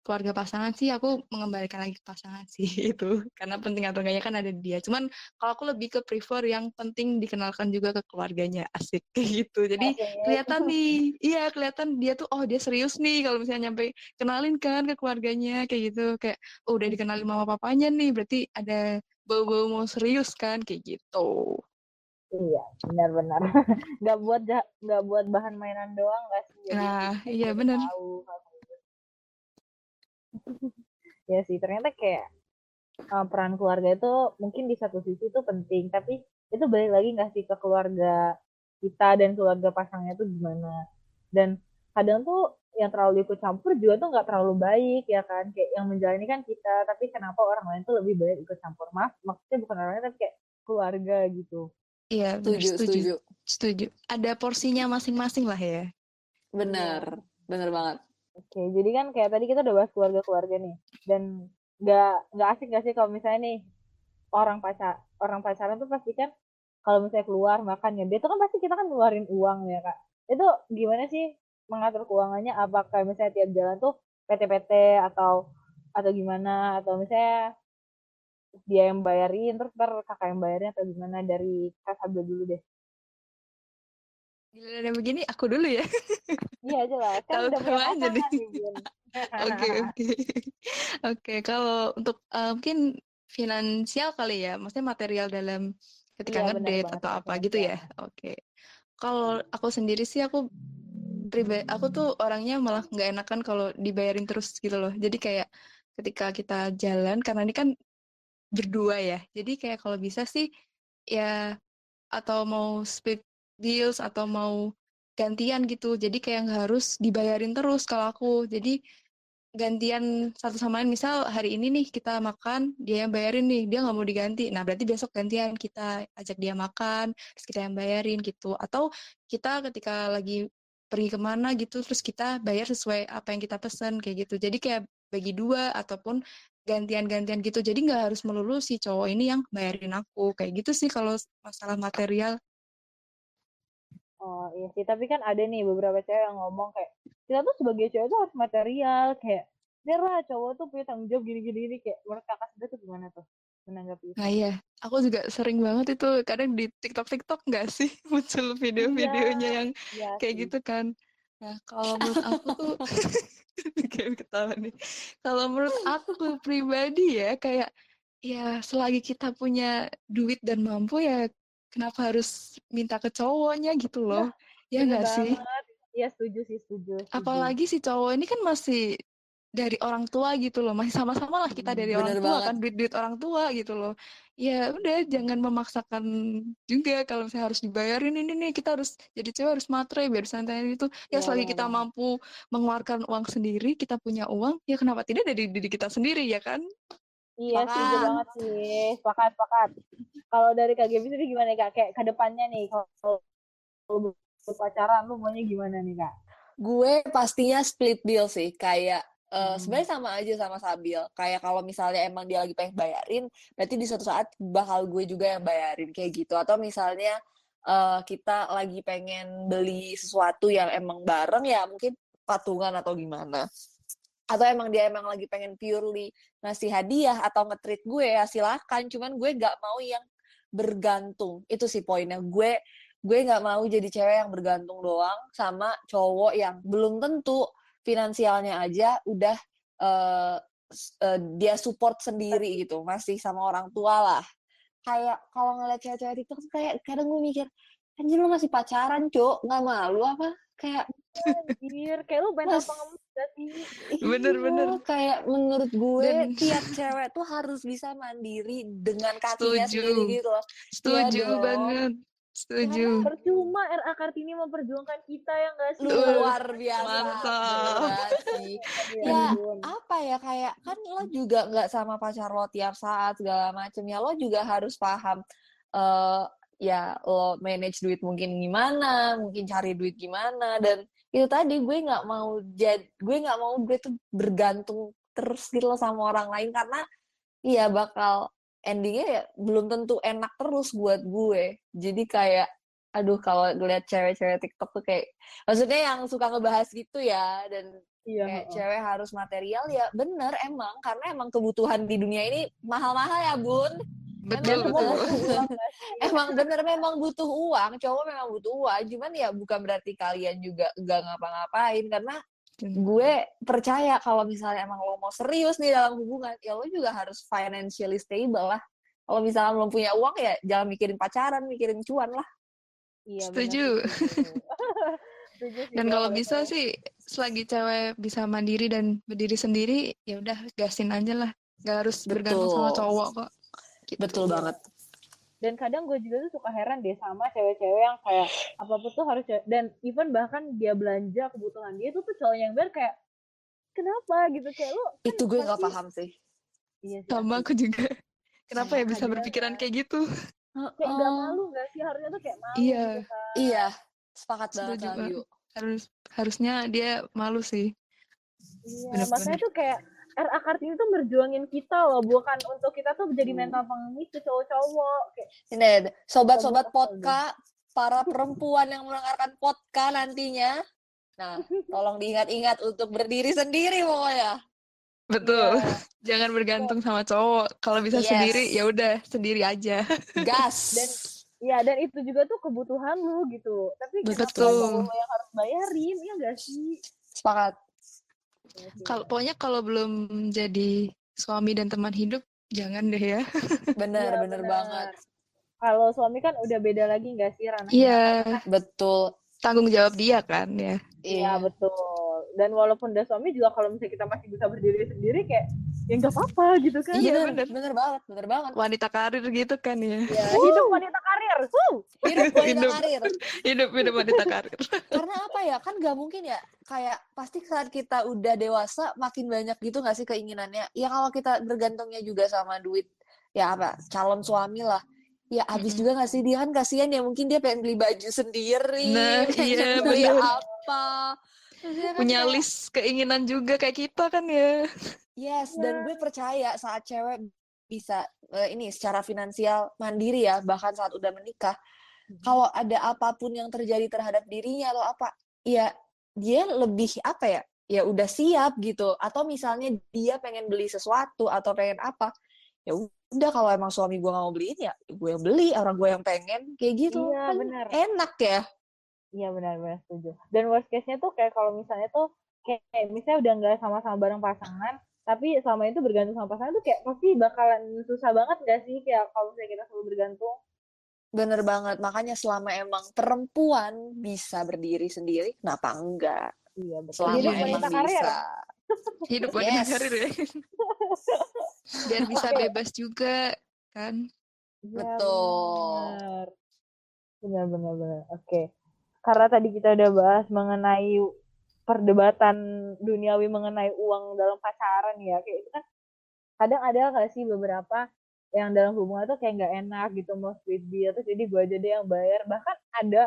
keluarga pasangan sih aku mengembalikan lagi ke pasangan sih itu. Karena penting atau enggaknya kan ada dia. Cuman kalau aku lebih ke prefer yang penting dikenalkan juga ke keluarganya asik kayak gitu. Jadi okay. kelihatan nih iya kelihatan dia tuh oh dia serius nih kalau misalnya nyampe kenalin kan ke keluarganya kayak gitu. Kayak oh udah dikenalin mama papanya nih berarti ada bau-bau mau serius kan kayak gitu Iya, benar-benar. nggak buat nggak buat bahan mainan doang nggak sih? Jadi nah, iya benar. ya sih, ternyata kayak uh, peran keluarga itu mungkin di satu sisi itu penting, tapi itu balik lagi nggak sih ke keluarga kita dan keluarga pasangnya itu gimana? Dan kadang tuh yang terlalu ikut campur juga tuh nggak terlalu baik ya kan kayak yang menjalani kan kita tapi kenapa orang lain tuh lebih banyak ikut campur maaf maksudnya bukan orang lain tapi kayak keluarga gitu Iya, setuju, setuju, setuju. Setuju. Ada porsinya masing-masing lah ya. Bener, ya. bener banget. Oke, jadi kan kayak tadi kita udah bahas keluarga-keluarga nih, dan nggak nggak asik gak sih kalau misalnya nih orang pacar orang pacaran tuh pasti kan kalau misalnya keluar makan ya dia tuh kan pasti kita kan ngeluarin uang ya kak. Itu gimana sih mengatur keuangannya? Apakah misalnya tiap jalan tuh PT-PT atau atau gimana? Atau misalnya dia yang bayarin terus ntar kakak yang bayarin atau gimana dari kak Sabda dulu deh Gila begini aku dulu ya. Iya jelas. Kan udah punya aja. Oke oke. Oke kalau untuk uh, mungkin finansial kali ya, maksudnya material dalam ketika iya, ngedate atau apa gitu ya. Oke. Okay. Kalau aku sendiri sih aku aku tuh orangnya malah nggak enakan kalau dibayarin terus gitu loh. Jadi kayak ketika kita jalan karena ini kan berdua ya. Jadi kayak kalau bisa sih ya atau mau split deals atau mau gantian gitu. Jadi kayak nggak harus dibayarin terus kalau aku. Jadi gantian satu sama lain. Misal hari ini nih kita makan, dia yang bayarin nih, dia nggak mau diganti. Nah berarti besok gantian kita ajak dia makan, terus kita yang bayarin gitu. Atau kita ketika lagi pergi ke mana gitu, terus kita bayar sesuai apa yang kita pesen kayak gitu. Jadi kayak bagi dua ataupun gantian-gantian gitu. Jadi nggak harus melulu si cowok ini yang bayarin aku. Kayak gitu sih kalau masalah material. Oh iya sih, tapi kan ada nih beberapa cewek yang ngomong kayak kita tuh sebagai cewek tuh harus material kayak lah cowok tuh punya tanggung jawab gini-gini kayak menurut kakak sendiri tuh gimana tuh menanggapi itu? Nah iya, aku juga sering banget itu kadang di TikTok TikTok nggak sih muncul video-videonya iya, yang iya kayak sih. gitu kan. Nah kalau menurut aku tuh kayak ketawa nih. Kalau menurut aku tuh pribadi ya kayak ya selagi kita punya duit dan mampu ya kenapa harus minta ke cowoknya gitu loh. Nah, ya nggak sih? Iya setuju sih setuju, setuju. Apalagi si cowok ini kan masih dari orang tua gitu loh masih sama-sama lah kita dari Bener orang tua banget. kan duit-duit orang tua gitu loh. Ya udah jangan memaksakan juga kalau misalnya harus dibayarin ini nih kita harus jadi cewek harus matre biar santai itu ya, ya selagi kita mampu mengeluarkan uang sendiri kita punya uang ya kenapa tidak dari diri kita sendiri ya kan? Iya setuju banget sih. Sepakat sepakat. Kalau dari kak Gaby sendiri gimana kak? Kayak ke depannya nih kalau pacaran lu maunya gimana nih kak? Gue pastinya split deal sih kayak Uh, hmm. sebenarnya sama aja sama Sabil. Kayak kalau misalnya emang dia lagi pengen bayarin, berarti di suatu saat bakal gue juga yang bayarin kayak gitu. Atau misalnya uh, kita lagi pengen beli sesuatu yang emang bareng ya mungkin patungan atau gimana. Atau emang dia emang lagi pengen purely ngasih hadiah atau nge-treat gue ya silakan. Cuman gue nggak mau yang bergantung. Itu sih poinnya. Gue gue nggak mau jadi cewek yang bergantung doang sama cowok yang belum tentu finansialnya aja udah uh, uh, dia support sendiri gitu masih sama orang tua lah kayak kalau ngeliat cewek-cewek TikTok tuh kayak kadang gue mikir anjir lu masih pacaran cok nggak malu apa kayak Anjir, kayak lu mental Mas. pengemis gak sih? Bener, iya, bener. kayak menurut gue Dan- tiap cewek tuh harus bisa mandiri dengan kakinya Setuju. sendiri gitu loh Setuju dong. banget. Setuju. Percuma RA Kartini memperjuangkan kita ya gak sih? luar biasa. Mantap. Ya Ya, apa ya kayak kan lo juga nggak sama pacar lo tiap saat segala macem. Ya lo juga harus paham eh ya lo manage duit mungkin gimana mungkin cari duit gimana. Dan itu tadi gue nggak mau jad gue nggak mau gue tuh bergantung terus gitu loh sama orang lain. Karena iya bakal endingnya ya belum tentu enak terus buat gue jadi kayak aduh kalau ngeliat cewek-cewek TikTok tuh kayak maksudnya yang suka ngebahas gitu ya dan Iya. kayak heeh. cewek harus material ya bener emang karena emang kebutuhan di dunia ini mahal-mahal ya bun Betul, Emang betul. sih? emang bener memang butuh uang cowok memang butuh uang cuman ya bukan berarti kalian juga gak ngapa-ngapain karena gue percaya kalau misalnya emang lo mau serius nih dalam hubungan ya lo juga harus financially stable lah kalau misalnya belum punya uang ya jangan mikirin pacaran mikirin cuan lah Iya, Setuju. Dan kalau bisa cewek. sih selagi cewek bisa mandiri dan berdiri sendiri, ya udah gasin aja lah. Gak harus bergantung sama cowok kok. Gitu. betul banget dan kadang gue juga tuh suka heran deh sama cewek-cewek yang kayak apa pun tuh harus cewek- dan even bahkan dia belanja kebutuhan dia tuh tuh cowok yang bayar kayak kenapa gitu kayak lu kan itu gue nggak paham sih iya sih, Sama aku juga. Kenapa ya bisa berpikiran ya. kayak gitu? kayak gak malu gak sih harusnya tuh kayak malu Iya. gitu kan iya sepakat banget. Yu. Harus harusnya dia malu sih. iya makanya tuh kayak RA Kartini tuh berjuangin kita loh bukan untuk kita tuh jadi Hmm. mental pengemis ke cowok-cowok kayak Ini sobat-sobat Sobat podka, para perempuan yang mendengarkan podka nantinya. Nah, tolong diingat-ingat untuk berdiri sendiri pokoknya. Betul. ya, Jangan bergantung sama cowok. Kalau bisa Yes. sendiri, ya udah sendiri aja. Gas. Dan- Iya dan itu juga tuh kebutuhan lu gitu tapi Betul. yang harus bayarin ya gak sih Sepakat. Iya. Kalau pokoknya kalau belum jadi suami dan teman hidup, jangan deh ya. Bener, Iya, bener benar. banget. kalau suami kan udah beda lagi gak sih ranahnya Iya, Betul. tanggung jawab dia kan ya. Iya betul. Dan walaupun udah suami juga kalau misalnya kita masih bisa berdiri sendiri kayak ya nggak apa-apa gitu kan. Iya, bener, bener. bener banget, bener banget. Wanita karir gitu kan ya. Ya, hidup wanita karir. Wuh. Hidup wanita Hidup. karir. Hidup hidup wanita karir. Karena apa ya, kan gak mungkin ya, kayak pasti saat kita udah dewasa, makin banyak gitu gak sih keinginannya. Ya kalau kita bergantungnya juga sama duit, ya apa, calon suami lah. Ya habis juga gak sih, dia kan kasihan ya, mungkin dia pengen beli baju sendiri, Nah, iya, pengen beli bener. apa. Kan Punya kayak- list keinginan juga kayak kita kan ya. Yes, dan gue percaya saat cewek bisa eh, ini secara finansial mandiri ya, bahkan saat udah menikah, kalau ada apa pun yang terjadi terhadap dirinya atau apa, ya dia lebih apa ya? Ya udah siap gitu. Atau misalnya dia pengen beli sesuatu atau pengen apa, ya udah kalau emang suami gue nggak mau beliin ya gue yang beli, orang gue yang pengen kayak gitu. Iya Kan benar. enak ya. Iya benar-benar setuju. Dan worst case-nya tuh kayak kalau misalnya tuh kayak, kayak misalnya udah nggak sama-sama bareng pasangan, tapi selama itu bergantung sama pasangan tuh kayak pasti bakalan susah banget gak sih kayak kalau misalnya kita selalu bergantung. Bener banget. Makanya selama emang perempuan bisa berdiri sendiri, kenapa enggak? Iya betul. Selama Jadi Iya, emang wanita karir. bisa. Hidup wanita Yes. karir ya. Biar bisa bebas juga kan. Iya, Betul. benar. Benar, benar, benar. Oke. Karena tadi kita udah bahas mengenai perdebatan duniawi mengenai uang dalam pacaran ya, kayak itu kan kadang ada nggak sih beberapa yang dalam hubungan tuh kayak nggak enak gitu mau split bill terus jadi gue aja deh yang bayar bahkan ada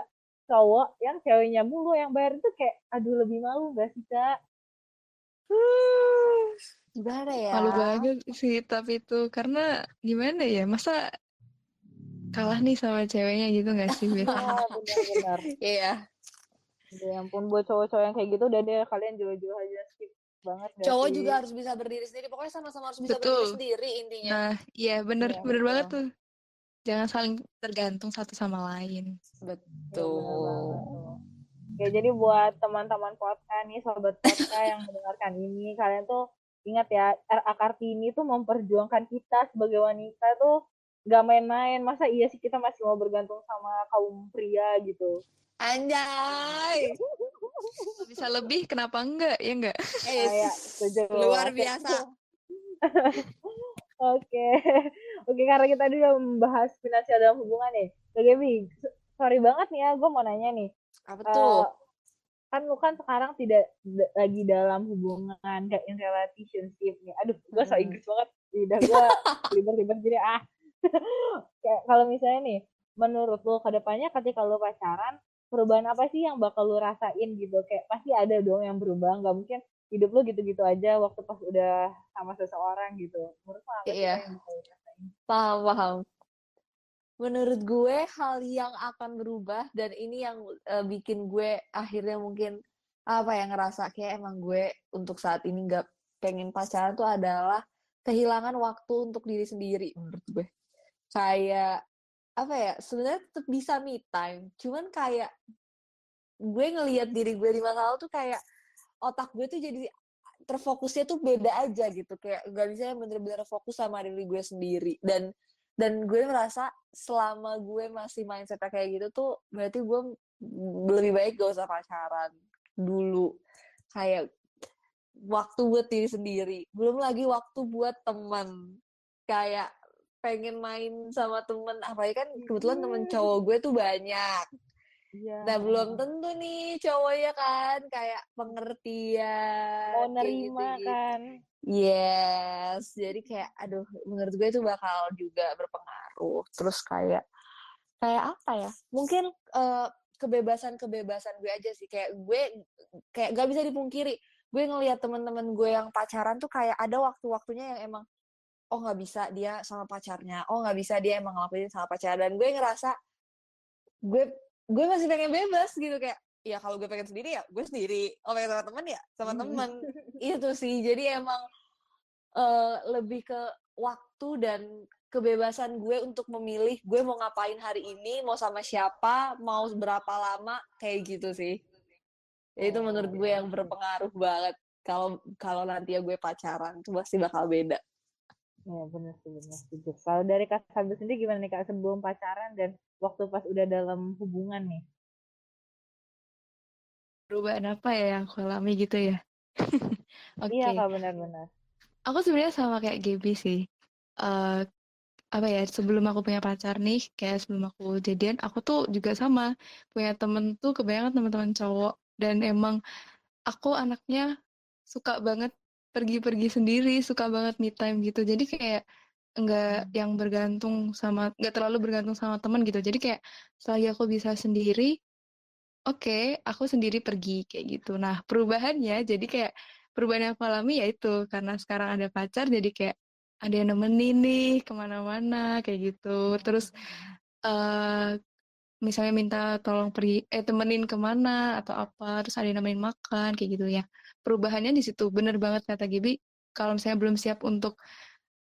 cowok yang ceweknya mulu yang bayar itu kayak aduh lebih malu gak sih kak Gimana ya? Malu banget sih tapi itu karena gimana ya? Masa kalah nih sama ceweknya gitu gak sih biasanya? benar-benar Iya. ya ampun buat cowok-cowok yang kayak gitu udah deh kalian jauh-jauh aja skip banget Cowok sih? juga harus bisa berdiri sendiri. Pokoknya sama-sama harus bisa Betul. berdiri sendiri intinya. Nah, iya bener Iya, bener banget tuh. Jangan saling tergantung satu sama lain. Betul. tuh. Oke, jadi buat teman-teman podcast nih, sobat podcast yang mendengarkan ini, kalian tuh ingat ya, RA Kartini tuh memperjuangkan kita sebagai wanita tuh nggak main-main masa iya sih kita masih mau bergantung sama kaum pria gitu Anjay. Bisa lebih kenapa enggak? Ya enggak? Eh, kayak setuju luar biasa. Oke, oke karena kita tadi udah membahas finansial dalam hubungan nih. Kak Gaby, sorry banget nih ya, gue mau nanya nih. Apa Eh, tuh? kan lu kan sekarang tidak lagi dalam hubungan kayak in relationship nih. Aduh, gue so Mm-mm. Inggris banget. Lidah gue ribet-ribet jadi ah. Kayak kalau misalnya nih, menurut lu ke depannya ketika lu pacaran, perubahan apa sih yang bakal lu rasain gitu? Kayak pasti ada dong yang berubah, nggak mungkin hidup lu gitu-gitu aja waktu pas udah sama seseorang gitu. Menurut lu apa sih Iya. yang bakal lu rasain? Paham, paham. Menurut gue hal yang akan berubah dan ini yang eh, bikin gue akhirnya mungkin apa ya ngerasa kayak emang gue untuk saat ini nggak pengen pacaran tuh adalah kehilangan waktu untuk diri sendiri menurut gue. Kayak apa ya sebenarnya tetap bisa me time, cuman kayak gue ngelihat diri gue di masa lalu tuh kayak otak gue tuh jadi terfokusnya tuh beda aja gitu kayak gak bisa bener-bener fokus sama diri gue sendiri. Dan dan gue merasa selama gue masih mindsetnya kayak gitu tuh berarti gue lebih baik gak usah pacaran dulu. Kayak waktu buat diri sendiri belum lagi waktu buat teman kayak pengen main sama temen apalagi kan kebetulan temen cowok gue tuh banyak Iya. Nah, belum tentu nih cowoknya kan kayak pengertian mau nerima gitu-gitu. kan. Yes, jadi kayak aduh menurut gue itu bakal juga berpengaruh. Terus kayak kayak apa ya? Mungkin eh, kebebasan-kebebasan gue aja sih kayak gue kayak gak bisa dipungkiri. Gue ngelihat teman-teman gue yang pacaran tuh kayak ada waktu-waktunya yang emang oh nggak bisa dia sama pacarnya, oh nggak bisa dia emang ngelakuin sama pacarnya. Dan gue ngerasa gue gue masih pengen bebas gitu kayak ya kalau gue pengen sendiri ya gue sendiri. Kalau pengen sama temen ya sama temen. Itu sih. Jadi emang eh, lebih ke waktu dan kebebasan gue untuk memilih gue mau ngapain hari ini mau sama siapa mau berapa lama kayak gitu sih. Ya, itu menurut gue yang berpengaruh banget. Kalau kalau nanti ya gue pacaran tuh pasti bakal beda Iya benar sih benar setuju. Kalau dari Kak Sabi sendiri gimana nih Kak sebelum pacaran dan waktu pas udah dalam hubungan nih? Perubahan apa ya yang aku alami gitu ya? Oke. Iya Kak benar-benar. Aku sebenarnya sama kayak Gaby sih. Eh apa ya, sebelum aku punya pacar nih, kayak sebelum aku jadian, aku tuh juga sama. Punya temen tuh kebanyakan teman-teman cowok. Dan emang aku anaknya suka banget pergi-pergi sendiri, suka banget me time gitu. Jadi kayak nggak yang bergantung sama, nggak terlalu bergantung sama teman gitu. Jadi kayak selagi aku bisa sendiri, oke, aku sendiri pergi kayak gitu. Nah, perubahannya jadi kayak perubahan yang aku alami yaitu karena sekarang ada pacar, jadi kayak ada yang nemenin nih ke mana-mana kayak gitu. Terus eh misalnya minta tolong pergi, eh temenin ke mana atau apa, terus ada yang nemenin makan kayak gitu ya. Perubahannya di situ, bener banget kata Gibi. Kalau misalnya belum siap untuk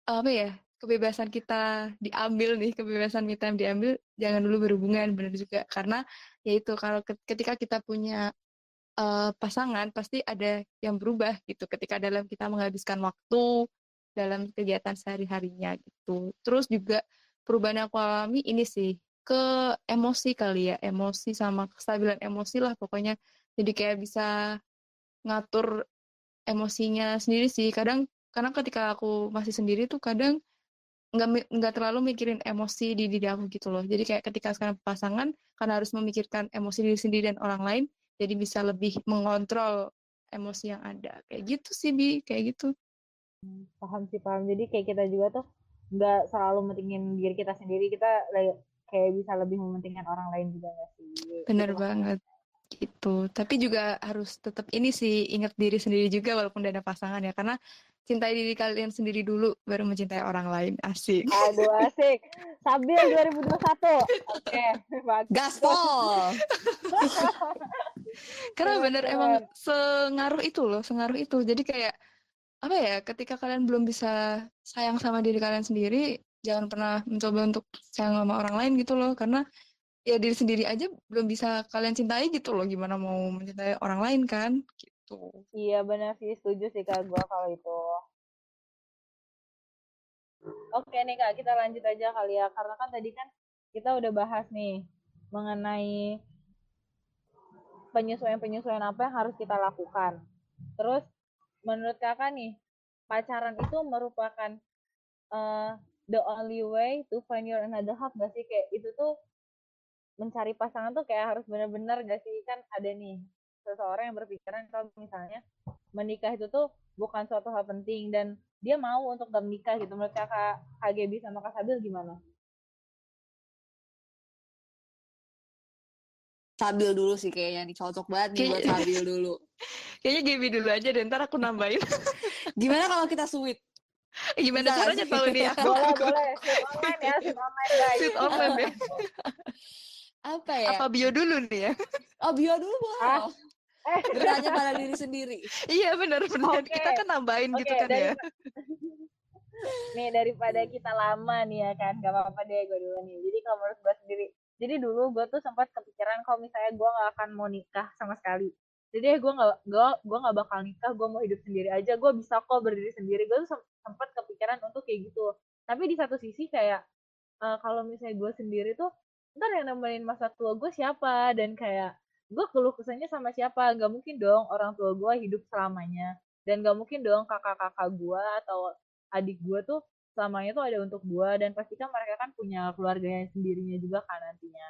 apa ya kebebasan kita diambil nih kebebasan me time diambil jangan dulu berhubungan bener juga. Karena yaitu kalau ke- ketika kita punya eh, pasangan pasti ada yang berubah gitu. Ketika dalam kita menghabiskan waktu dalam kegiatan sehari-harinya gitu. Terus juga perubahan yang aku alami ini sih ke emosi kali ya. Emosi sama kestabilan emosi lah pokoknya. Jadi kayak bisa ngatur emosinya sendiri sih. Kadang karena ketika aku masih sendiri tuh kadang nggak nggak terlalu mikirin emosi di diri aku gitu loh. Jadi kayak ketika sekarang pasangan karena harus memikirkan emosi diri sendiri dan orang lain jadi bisa lebih mengontrol emosi yang ada. Kayak gitu sih bi. Kayak gitu. Paham sih paham. Jadi kayak kita juga tuh nggak selalu mentingin diri kita sendiri. Kita kayak bisa lebih mementingkan orang lain juga nggak sih? bener Itu banget gitu tapi juga harus tetap ini sih ingat diri sendiri juga walaupun udah ada pasangan ya karena cintai diri kalian sendiri dulu baru mencintai orang lain asik Aduh asik. Sabil 2021. Oke, bagus. gaspol Karena bener emang sengaruh itu loh, sengaruh itu. Jadi kayak apa ya, ketika kalian belum bisa sayang sama diri kalian sendiri, jangan pernah mencoba untuk sayang sama orang lain gitu loh. Karena ya diri sendiri aja belum bisa kalian cintai gitu loh. Gimana mau mencintai orang lain kan? Gitu. Iya benar sih setuju sih kak gua kalau itu. Oke nih kak, kita lanjut aja kali ya. Karena kan tadi kan kita udah bahas nih mengenai penyesuaian-penyesuaian apa yang harus kita lakukan. Terus menurut kakak nih, pacaran itu merupakan uh, the only way to find your another half gak sih? Kayak itu tuh mencari pasangan tuh kayak harus benar-benar gak sih? Kan ada nih seseorang yang berpikiran kalau misalnya menikah itu tuh bukan suatu hal penting dan dia mau untuk gak menikah gitu. Menurut kakak KGB sama Kak Sabil gimana? Sabil dulu sih kayaknya nih cocok banget nih buat Sabil dulu. Kayaknya Gaby dulu aja deh, ntar aku nambahin. Gimana kalau kita sweet? Gimana Bisa caranya tahu nih aku? Boleh, boleh. Sit online ya, sit online guys. Sit online ya. Apa ya? Apa bio dulu nih ya? Oh, bio dulu boleh. Ah. Eh. Bertanya pada diri sendiri. iya benar benar. Okay. Kita kan nambahin okay, gitu kan dari... ya. nih daripada kita lama nih ya kan, gak apa-apa deh gue dulu nih. Jadi kalau menurut gue sendiri, jadi dulu gue tuh sempat kepikiran kalau misalnya gue gak akan mau nikah sama sekali jadi gue gak gue gue gak bakal nikah gue mau hidup sendiri aja gue bisa kok berdiri sendiri gue tuh sempat kepikiran untuk kayak gitu tapi di satu sisi kayak uh, kalau misalnya gue sendiri tuh ntar yang nemenin masa tua gue siapa? Dan kayak gue keluh kesahnya sama siapa? Gak mungkin dong orang tua gue hidup selamanya. Dan gak mungkin dong kakak-kakak gue atau adik gue tuh selamanya tuh ada untuk gue dan pasti kan mereka kan punya keluarganya sendirinya juga kan nantinya.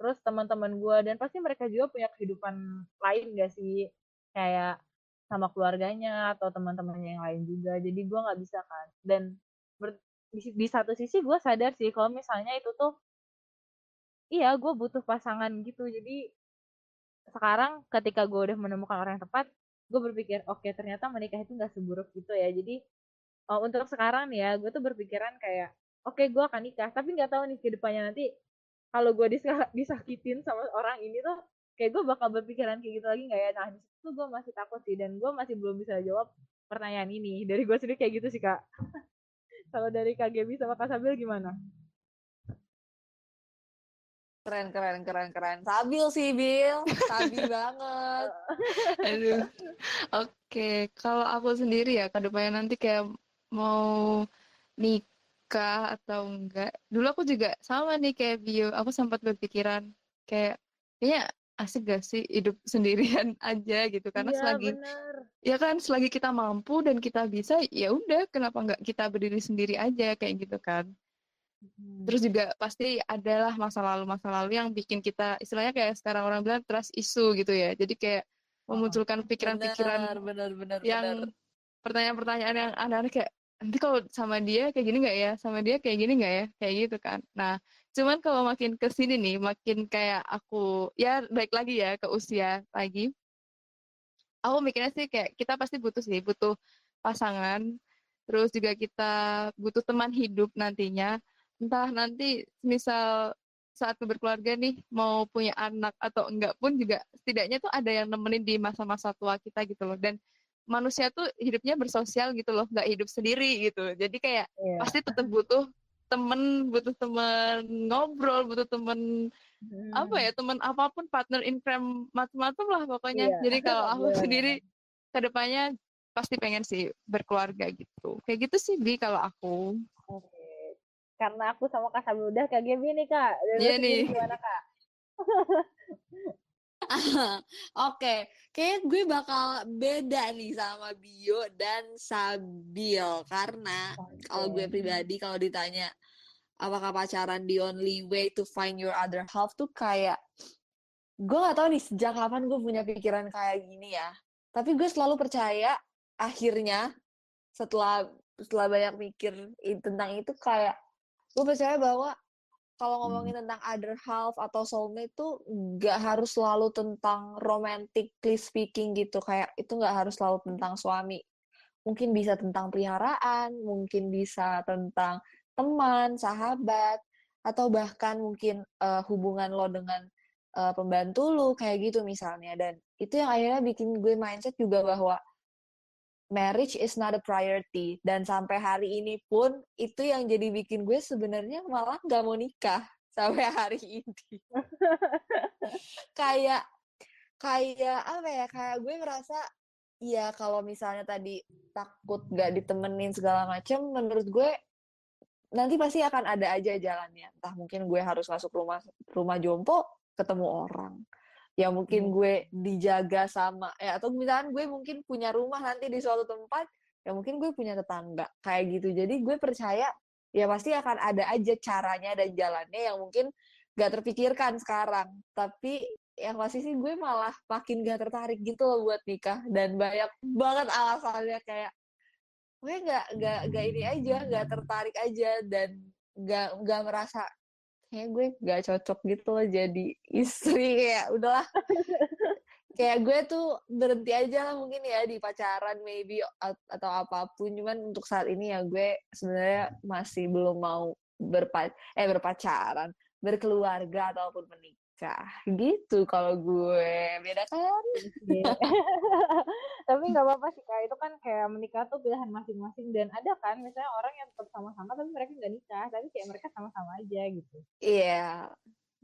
Terus teman-teman gue dan pasti mereka juga punya kehidupan lain gak sih? Kayak sama keluarganya atau teman-temannya yang lain juga. Jadi gue nggak bisa kan. Dan di, di satu sisi gue sadar sih kalau misalnya itu tuh iya gue butuh pasangan gitu. Jadi sekarang ketika gue udah menemukan orang yang tepat gue berpikir oke okay, ternyata menikah itu nggak seburuk gitu ya. Jadi uh, untuk sekarang nih ya gue tuh berpikiran kayak oke okay, gue akan nikah. Tapi nggak tahu nih ke depannya nanti kalau gue disakitin sama orang ini tuh kayak gue bakal berpikiran kayak gitu lagi nggak ya? Nah di situ gue masih takut sih dan gue masih belum bisa jawab pertanyaan ini. Dari gue sendiri kayak gitu sih kak. Kalau dari kak sama kak Sabil gimana keren keren keren keren Sabil sih Bil Sabil banget aduh oke okay. kalau aku sendiri ya ke depannya nanti kayak mau nik nikah atau enggak. Dulu aku juga sama nih kayak bio, aku sempat berpikiran kayak kayaknya asik gak sih hidup sendirian aja gitu karena ya, selagi bener. ya kan selagi kita mampu dan kita bisa ya udah kenapa nggak kita berdiri sendiri aja kayak gitu kan. Terus juga pasti adalah masa lalu masa lalu yang bikin kita istilahnya kayak sekarang orang bilang trust isu gitu ya. Jadi kayak memunculkan pikiran-pikiran yang pertanyaan-pertanyaan yang aneh-aneh kayak nanti kalau sama dia kayak gini nggak ya? Sama dia kayak gini nggak ya? Kayak gitu kan. Nah cuman kalau makin ke sini nih makin kayak aku ya baik lagi ya ke usia lagi. Aku mikirnya sih kayak kita pasti butuh sih butuh pasangan. Terus juga kita butuh teman hidup nantinya entah nanti misal saat berkeluarga nih mau punya anak atau enggak pun juga setidaknya tuh ada yang nemenin di masa-masa tua kita gitu loh dan manusia tuh hidupnya bersosial gitu loh nggak hidup sendiri gitu jadi kayak yeah. pasti tetap butuh temen butuh temen ngobrol butuh temen hmm. apa ya temen apa pun partner in crime macam-macam lah pokoknya yeah. jadi kalau aku yeah. sendiri ke depannya pasti pengen sih berkeluarga gitu kayak gitu sih bi kalau aku. Karena aku sama kak Sabi udah kayak gini nih kak iya nih gimana kak Oke, kayak gue bakal beda nih sama Bio dan Sabil karena okay. kalau gue pribadi kalau ditanya apakah pacaran the only way to find your other half tuh kayak gue gak tahu nih sejak kapan gue punya pikiran kayak gini ya. Tapi gue selalu percaya akhirnya setelah setelah banyak mikir tentang itu kayak gue percaya bahwa kalau hmm. ngomongin tentang other half atau soulmate itu nggak harus selalu tentang romantically speaking gitu. Kayak itu nggak harus selalu tentang suami. Mungkin bisa tentang peliharaan mungkin bisa tentang teman sahabat atau bahkan mungkin uh, hubungan lo dengan uh, pembantu lo kayak gitu misalnya. Dan itu yang akhirnya bikin gue mindset juga bahwa marriage is not a priority. Dan sampai hari ini pun itu yang jadi bikin gue sebenarnya malah nggak mau nikah sampai hari ini. Kayak kayak apa ya kayak gue ngerasa ya kalau misalnya tadi takut gak ditemenin segala macam menurut gue nanti pasti akan ada aja jalannya. Entah mungkin gue harus masuk rumah rumah jompo ketemu orang ya mungkin Hmm. gue dijaga sama ya atau misalkan gue mungkin punya rumah nanti di suatu tempat ya mungkin gue punya tetangga kayak gitu. Jadi gue percaya ya pasti akan ada aja caranya dan jalannya yang mungkin gak terpikirkan sekarang. Tapi yang pasti sih gue malah makin gak tertarik gitu loh buat nikah. Dan banyak banget alasannya kayak gue nggak nggak nggak ini aja nggak tertarik aja dan nggak nggak merasa kayak gue nggak cocok gitu loh jadi istri kayak udahlah. Kayak gue tuh berhenti aja lah mungkin ya di pacaran maybe at- atau apa pun. Cuman untuk saat ini ya gue sebenarnya masih belum mau berpa eh berpacaran berkeluarga ataupun menikah gitu kalau gue beda kan Iya. tapi nggak apa-apa sih kak itu kan kayak menikah tuh pilihan masing-masing dan ada kan misalnya orang yang tetap sama-sama tapi mereka nggak nikah tapi kayak mereka sama-sama aja gitu Iya.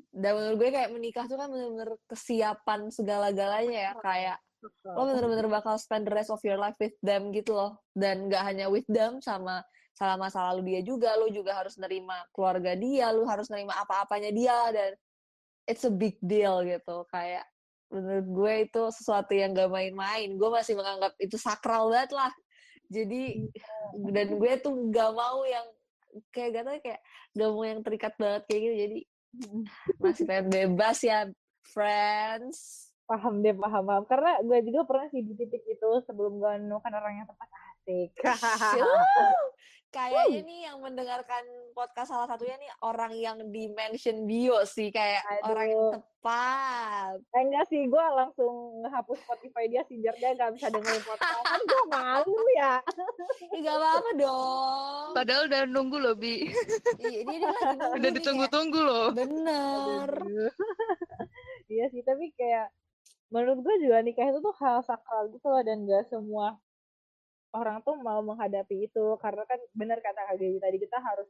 Dan menurut gue kayak menikah tuh kan bener-bener kesiapan segala-galanya ya. Kayak lo bener-bener bakal spend the rest of your life with them gitu loh. Dan gak hanya with them sama salah masa lalu dia juga. Lo juga harus nerima keluarga dia. Lo harus nerima apa-apanya dia. Dan it's a big deal gitu. Kayak menurut gue itu sesuatu yang gak main-main. Gue masih menganggap itu sakral banget lah. Jadi dan gue tuh gak mau yang kayak gak tau ya, kayak gak mau yang terikat banget kayak gitu. Jadi masih pengen bebas ya friends paham deh paham paham karena gue juga pernah sih di titik itu sebelum gue menemukan orang yang tepat asik kayaknya nih yang mendengarkan podcast salah satunya nih orang yang di mention bio sih kayak orang yang Aduh. tepat eh, enggak sih gue langsung ngehapus Spotify dia sih biar dia nggak bisa dengerin podcast kan gue malu ya Ih, gak apa-apa dong Padahal udah nunggu loh, Bi. Iya, dia, dia lagi nunggu Udah ditunggu-tunggu loh. bener Aduh. iya sih tapi kayak menurut gue juga nikah itu tuh hal sakral gitu loh dan gak semua orang tuh mau menghadapi itu karena kan benar kata Kak Gaby tadi kita harus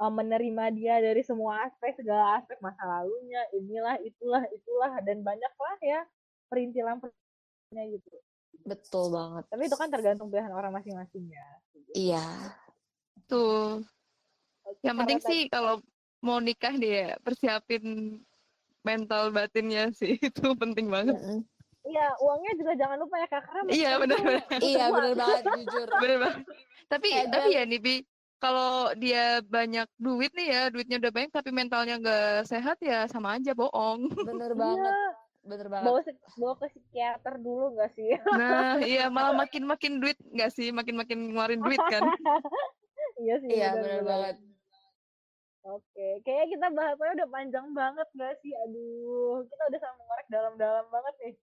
uh, menerima dia dari semua aspek segala aspek masa lalunya inilah itulah itulah dan banyak lah ya perintilan perintilannya gitu betul banget tapi itu kan tergantung pilihan orang masing-masing ya iya Tuh. Yang penting sih kalau mau nikah dia persiapin mental batinnya sih. Itu penting banget. Mm-mm. Iya, uangnya juga jangan lupa ya Kak, karena Iya, benar-benar. itu iya bener banget jujur Bener banget. Tapi Kayak tapi ya nih Bi, kalau dia banyak duit nih ya, duitnya udah banyak tapi mentalnya nggak sehat ya sama aja bohong. bener Iya, banget bener banget bawa, bawa ke psikiater dulu nggak sih? Nah, iya malah makin-makin duit nggak sih, makin-makin ngeluarin duit kan. iya sih. iya benar, bener benar. banget Oke, kayaknya kita bahasnya udah panjang banget gak sih? Aduh, kita udah sama ngorek dalam-dalam banget nih.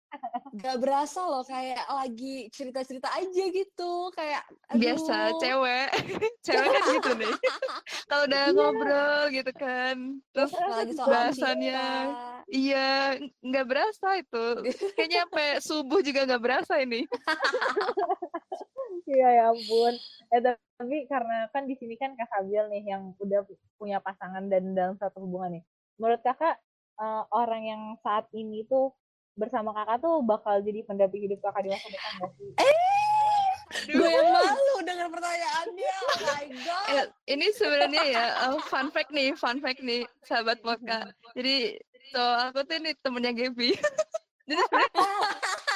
gak berasa loh kayak lagi cerita-cerita aja gitu kayak Biasa aduh. cewek, cewek kan gitu nih. Kalau udah ngobrol gitu kan, terus soal bahasannya cinta. Iya, nggak berasa itu. Kayaknya sampai subuh juga nggak berasa ini. Iya ya ampun. Eh tapi karena kan di sini kan Kak Sabil nih yang udah punya pasangan dan dalam satu hubungan nih. Menurut Kakak eh, orang yang saat ini tuh bersama Kakak tuh bakal jadi pendamping hidup Kakak di masa depan gak sih? gue yang malu dengan pertanyaannya oh my god Eh, ini sebenarnya ya eh, fun fact nih, fun fact nih, sahabat Moka. Jadi so aku tuh ini temennya Gaby. Jadi sebenarnya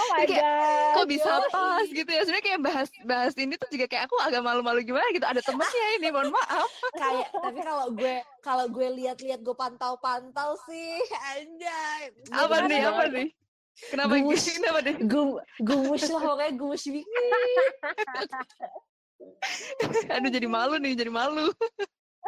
Oh my Kayak, god. kok bisa pas gitu ya? Sebenarnya kayak bahas bahas ini tuh juga kayak aku agak malu-malu gimana gitu. Ada temennya ini, mohon maaf. kayak tapi kalau gue kalau gue lihat-lihat gue pantau-pantau sih anjay Apa nih? Apa banget nih? Kenapa gitu? Kenapa nih? Gum- gumus lah pokoknya gumus bikin Aduh jadi malu nih, jadi malu.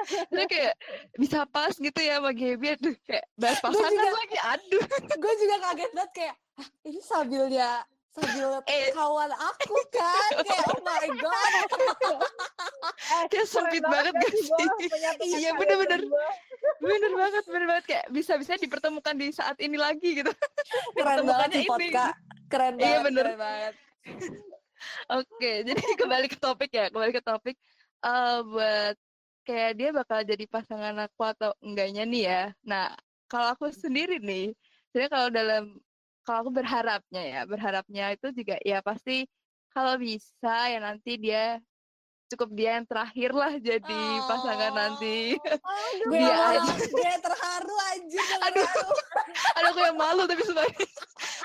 Sebenarnya kayak bisa pas gitu ya sama Gaby. Aduh, kayak bahas pasangan juga- lagi. Aduh. gue juga kaget banget kayak "Hah, ini sambilnya sambil Eh. kawan aku kan kayak oh my god Eh, Kayak sempit banget gak sih? Iya, bener-bener. Bener banget, bener banget kayak bisa-bisa dipertemukan di saat ini lagi gitu. keren banget ini. podcast keren Iya, banget bener. keren banget Oke, jadi kembali ke topik ya, kembali ke topik. Eh buat kayak dia bakal jadi pasangan aku atau enggaknya nih ya. Nah, kalau aku sendiri nih, sebenarnya kalau dalam kalau aku berharapnya ya, berharapnya itu juga ya pasti kalau bisa ya nanti dia cukup dia yang terakhir lah jadi pasangan nanti. Aduh, Dia dia aja. Gue terharu anjir. Aduh. Aduh aku yang malu tapi sebenarnya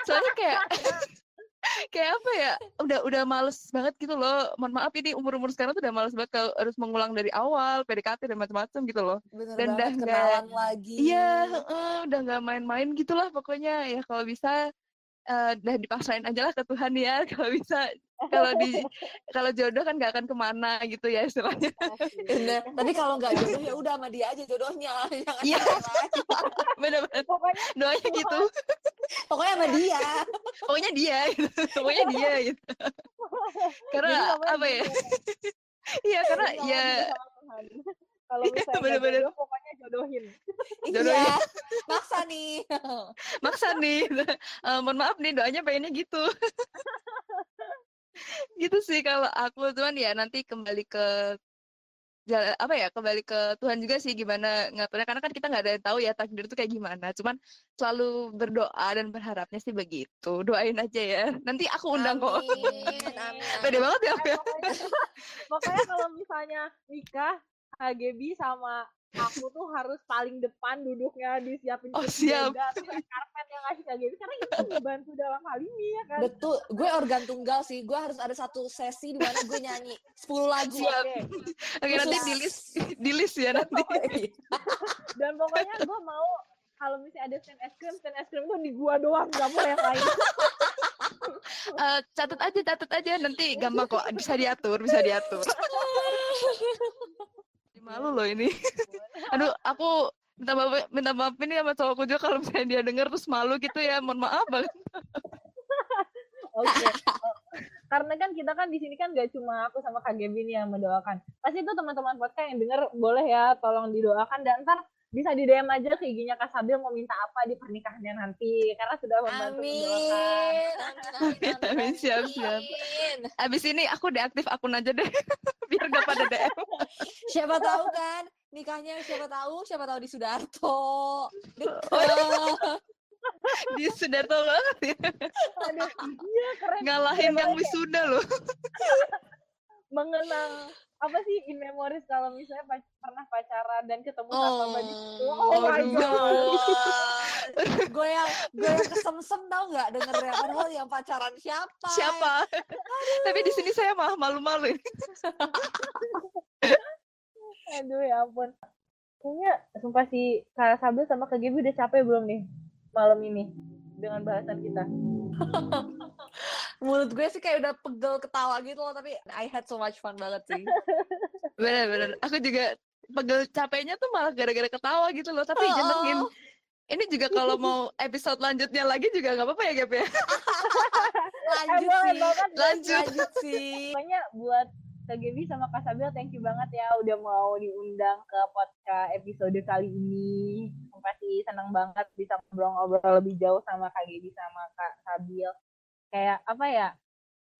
soalnya kayak kayak apa ya udah udah males banget gitu loh. Mohon maaf ini umur umur sekarang tuh udah males banget kalau harus mengulang dari awal PDKT dan macam-macam gitu loh. Bener Dan banget dah nggak- kenalan lagi. iya heeh, udah nggak main-main gitulah pokoknya. Ya kalau bisa eh udah dipaksain aja lah ke Tuhan ya kalau bisa kalau di kalau jodoh kan nggak akan ke mana gitu ya istilahnya Bener. Tapi kalau nggak jodoh ya udah sama dia aja jodohnya. Iya. bener-bener Pokoknya doanya gitu Pokoknya sama dia. pokoknya dia gitu pokoknya dia gitu karena apa ya iya karena ya sama Tuhan. Kalau Iya, misalnya nggak bener-bener. jodoh, pokoknya jodohin. Jodohnya. Iya. Maksa nih. maksa nih Eh, mohon maaf nih doanya pengennya gitu gitu sih kalau aku cuman ya nanti kembali ke jalan apa ya kembali ke Tuhan juga sih gimana ngaturnya karena kan kita nggak ada yang tahu ya takdir itu kayak gimana cuman selalu berdoa dan berharapnya sih begitu doain aja ya nanti aku undang kok Amin. Pede banget ya Eh, ya pokoknya, pokoknya kalau misalnya nikah, Gaby sama aku tuh harus paling depan duduknya disiapin Oh, siap. ada karpet yang ngasih Kak Gaby karena itu membantu dalam hal ini ya kan. Betul, gue organ tunggal sih. Gue harus ada satu sesi di mana gue nyanyi 10 lagu. Siap. Oke. oke nanti di list di list ya Dan nanti pokoknya, dan pokoknya gue mau kalau misalnya ada stand es krim, stand es krim tuh di gua doang, gak boleh yang lain. Eh, catat aja catat aja nanti gampang kok bisa diatur bisa diatur malu loh ini aduh aku minta maaf minta maaf ini sama cowokku juga kalau misalnya dia denger terus malu gitu ya mohon maaf banget Oke. Karena kan kita kan di sini kan gak cuma aku sama Kak Gaby nih yang mendoakan. Pasti itu teman-teman podcast yang denger boleh ya tolong didoakan dan ntar bisa di DM aja ke IG-nya Kak Sabil mau minta apa di pernikahannya nanti karena sudah membantu. Amin. Amin. Amin. Amin, siap, siap. Abis ini aku deaktif akun aja deh biar gak pada DM Siapa tahu kan nikahnya siapa tahu siapa tahu di Sudarto. Oh, Deket. di Sudarto banget ya Aduh, iya keren. ngalahin yang Kayak wisuda loh mengenang apa sih in memories kalau misalnya pac- pernah pacaran dan ketemu Oh, sama di. Oh my aduh. god. gue yang gue yang kesemsem tau nggak dengernya padahal yang pacaran siapa? siapa tapi di sini saya malah malu-malu Aduh ya ampun. Kayaknya sumpah si Kak Sabil sama Kak Gaby udah capek belum nih malam ini dengan bahasan kita. Mulut gue sih kayak udah pegel ketawa gitu loh tapi I had so much fun banget sih. bener-bener aku juga pegel capeknya tuh malah gara-gara ketawa gitu loh tapi jenengin Oh. ini juga kalau mau episode lanjutnya lagi juga nggak apa-apa ya Gap ya Lanjut Eh, sih. banget, lanjut Lanjut sih. Pokoknya buat Kak Gaby sama Kak Sabil thank you banget ya udah mau diundang ke podcast episode kali ini. Pasti senang banget bisa ngobrol-ngobrol lebih jauh sama Kak Gaby sama Kak Sabil. Kayak apa ya?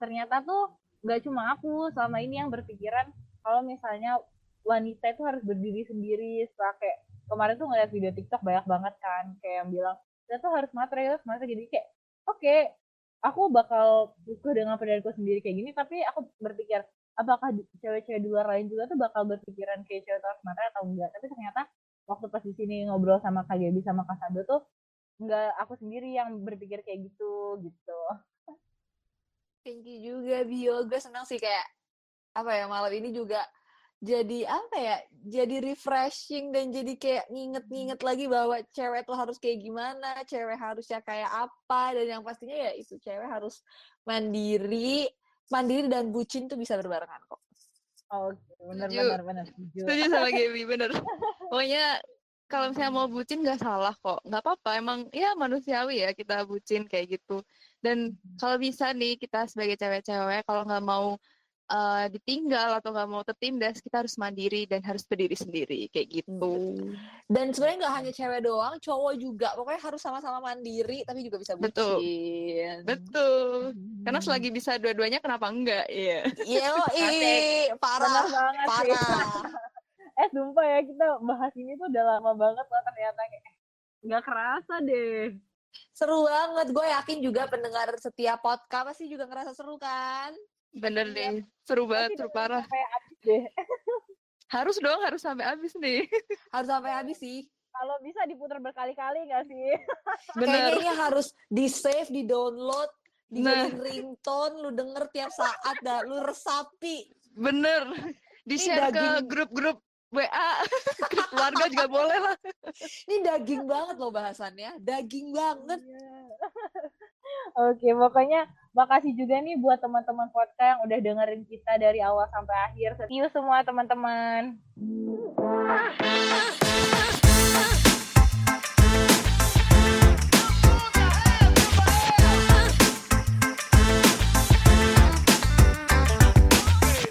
Ternyata tuh gak cuma aku selama ini yang berpikiran kalau misalnya wanita itu harus berdiri sendiri. Setelah kayak kemarin tuh ngeliat video TikTok banyak banget kan kayak yang bilang kita tuh harus materi harus materi. Jadi kayak oke aku bakal suka dengan pendiriku sendiri kayak gini tapi aku berpikir apakah cewek-cewek di luar lain juga tuh bakal berpikiran kayak cewek harus materi atau enggak tapi ternyata waktu pas di sini ngobrol sama Kak Gaby sama Kak Sado tuh enggak aku sendiri yang berpikir kayak gitu gitu Thank you juga. Bio. Gue senang sih kayak apa ya malam ini juga jadi apa ya jadi refreshing dan jadi kayak nginget-nginget lagi bahwa cewek tuh harus kayak gimana cewek harusnya kayak apa dan yang pastinya ya itu cewek harus mandiri mandiri dan bucin tuh bisa berbarengan kok. Oke benar Setuju. benar benar setuju. Setuju sama Gaby bener pokoknya kalau misalnya mau bucin nggak salah kok. Nggak apa-apa emang ya manusiawi ya kita bucin kayak gitu dan kalau bisa nih kita sebagai cewek-cewek kalau nggak mau eh, ditinggal atau nggak mau tertindas kita harus mandiri dan harus berdiri sendiri kayak gitu. Dan sebenarnya nggak hanya cewek doang cowok juga. Pokoknya harus sama-sama mandiri tapi juga bisa Betul. bucin. Betul. Karena selagi bisa dua-duanya kenapa enggak? Iya. Iya, Asik. parah, benar banget sih. Parah. eh sumpah ya kita bahas ini tuh udah lama banget loh ternyata. Kayak eh, nggak kerasa deh Seru banget. Gue yakin juga pendengar setiap podcast pasti juga ngerasa seru kan? Bener Iya. deh, seru banget, seru parah. sampai habis deh. Harus dong, harus sampai habis nih. Harus sampai habis sih. Kalau bisa diputar berkali-kali nggak sih? Kayaknya Bener. ini harus di-save, di-download, Nah. dijadiin ringtone, lu denger tiap saat dah, lu resapi. Bener. Di-share ke grup-grup WA. Grup keluarga juga boleh lah. Ini daging banget loh bahasannya, daging banget. Iya. Oke, pokoknya makasih juga nih buat teman-teman podcast yang udah dengerin kita dari awal sampai akhir. See you semua teman-teman.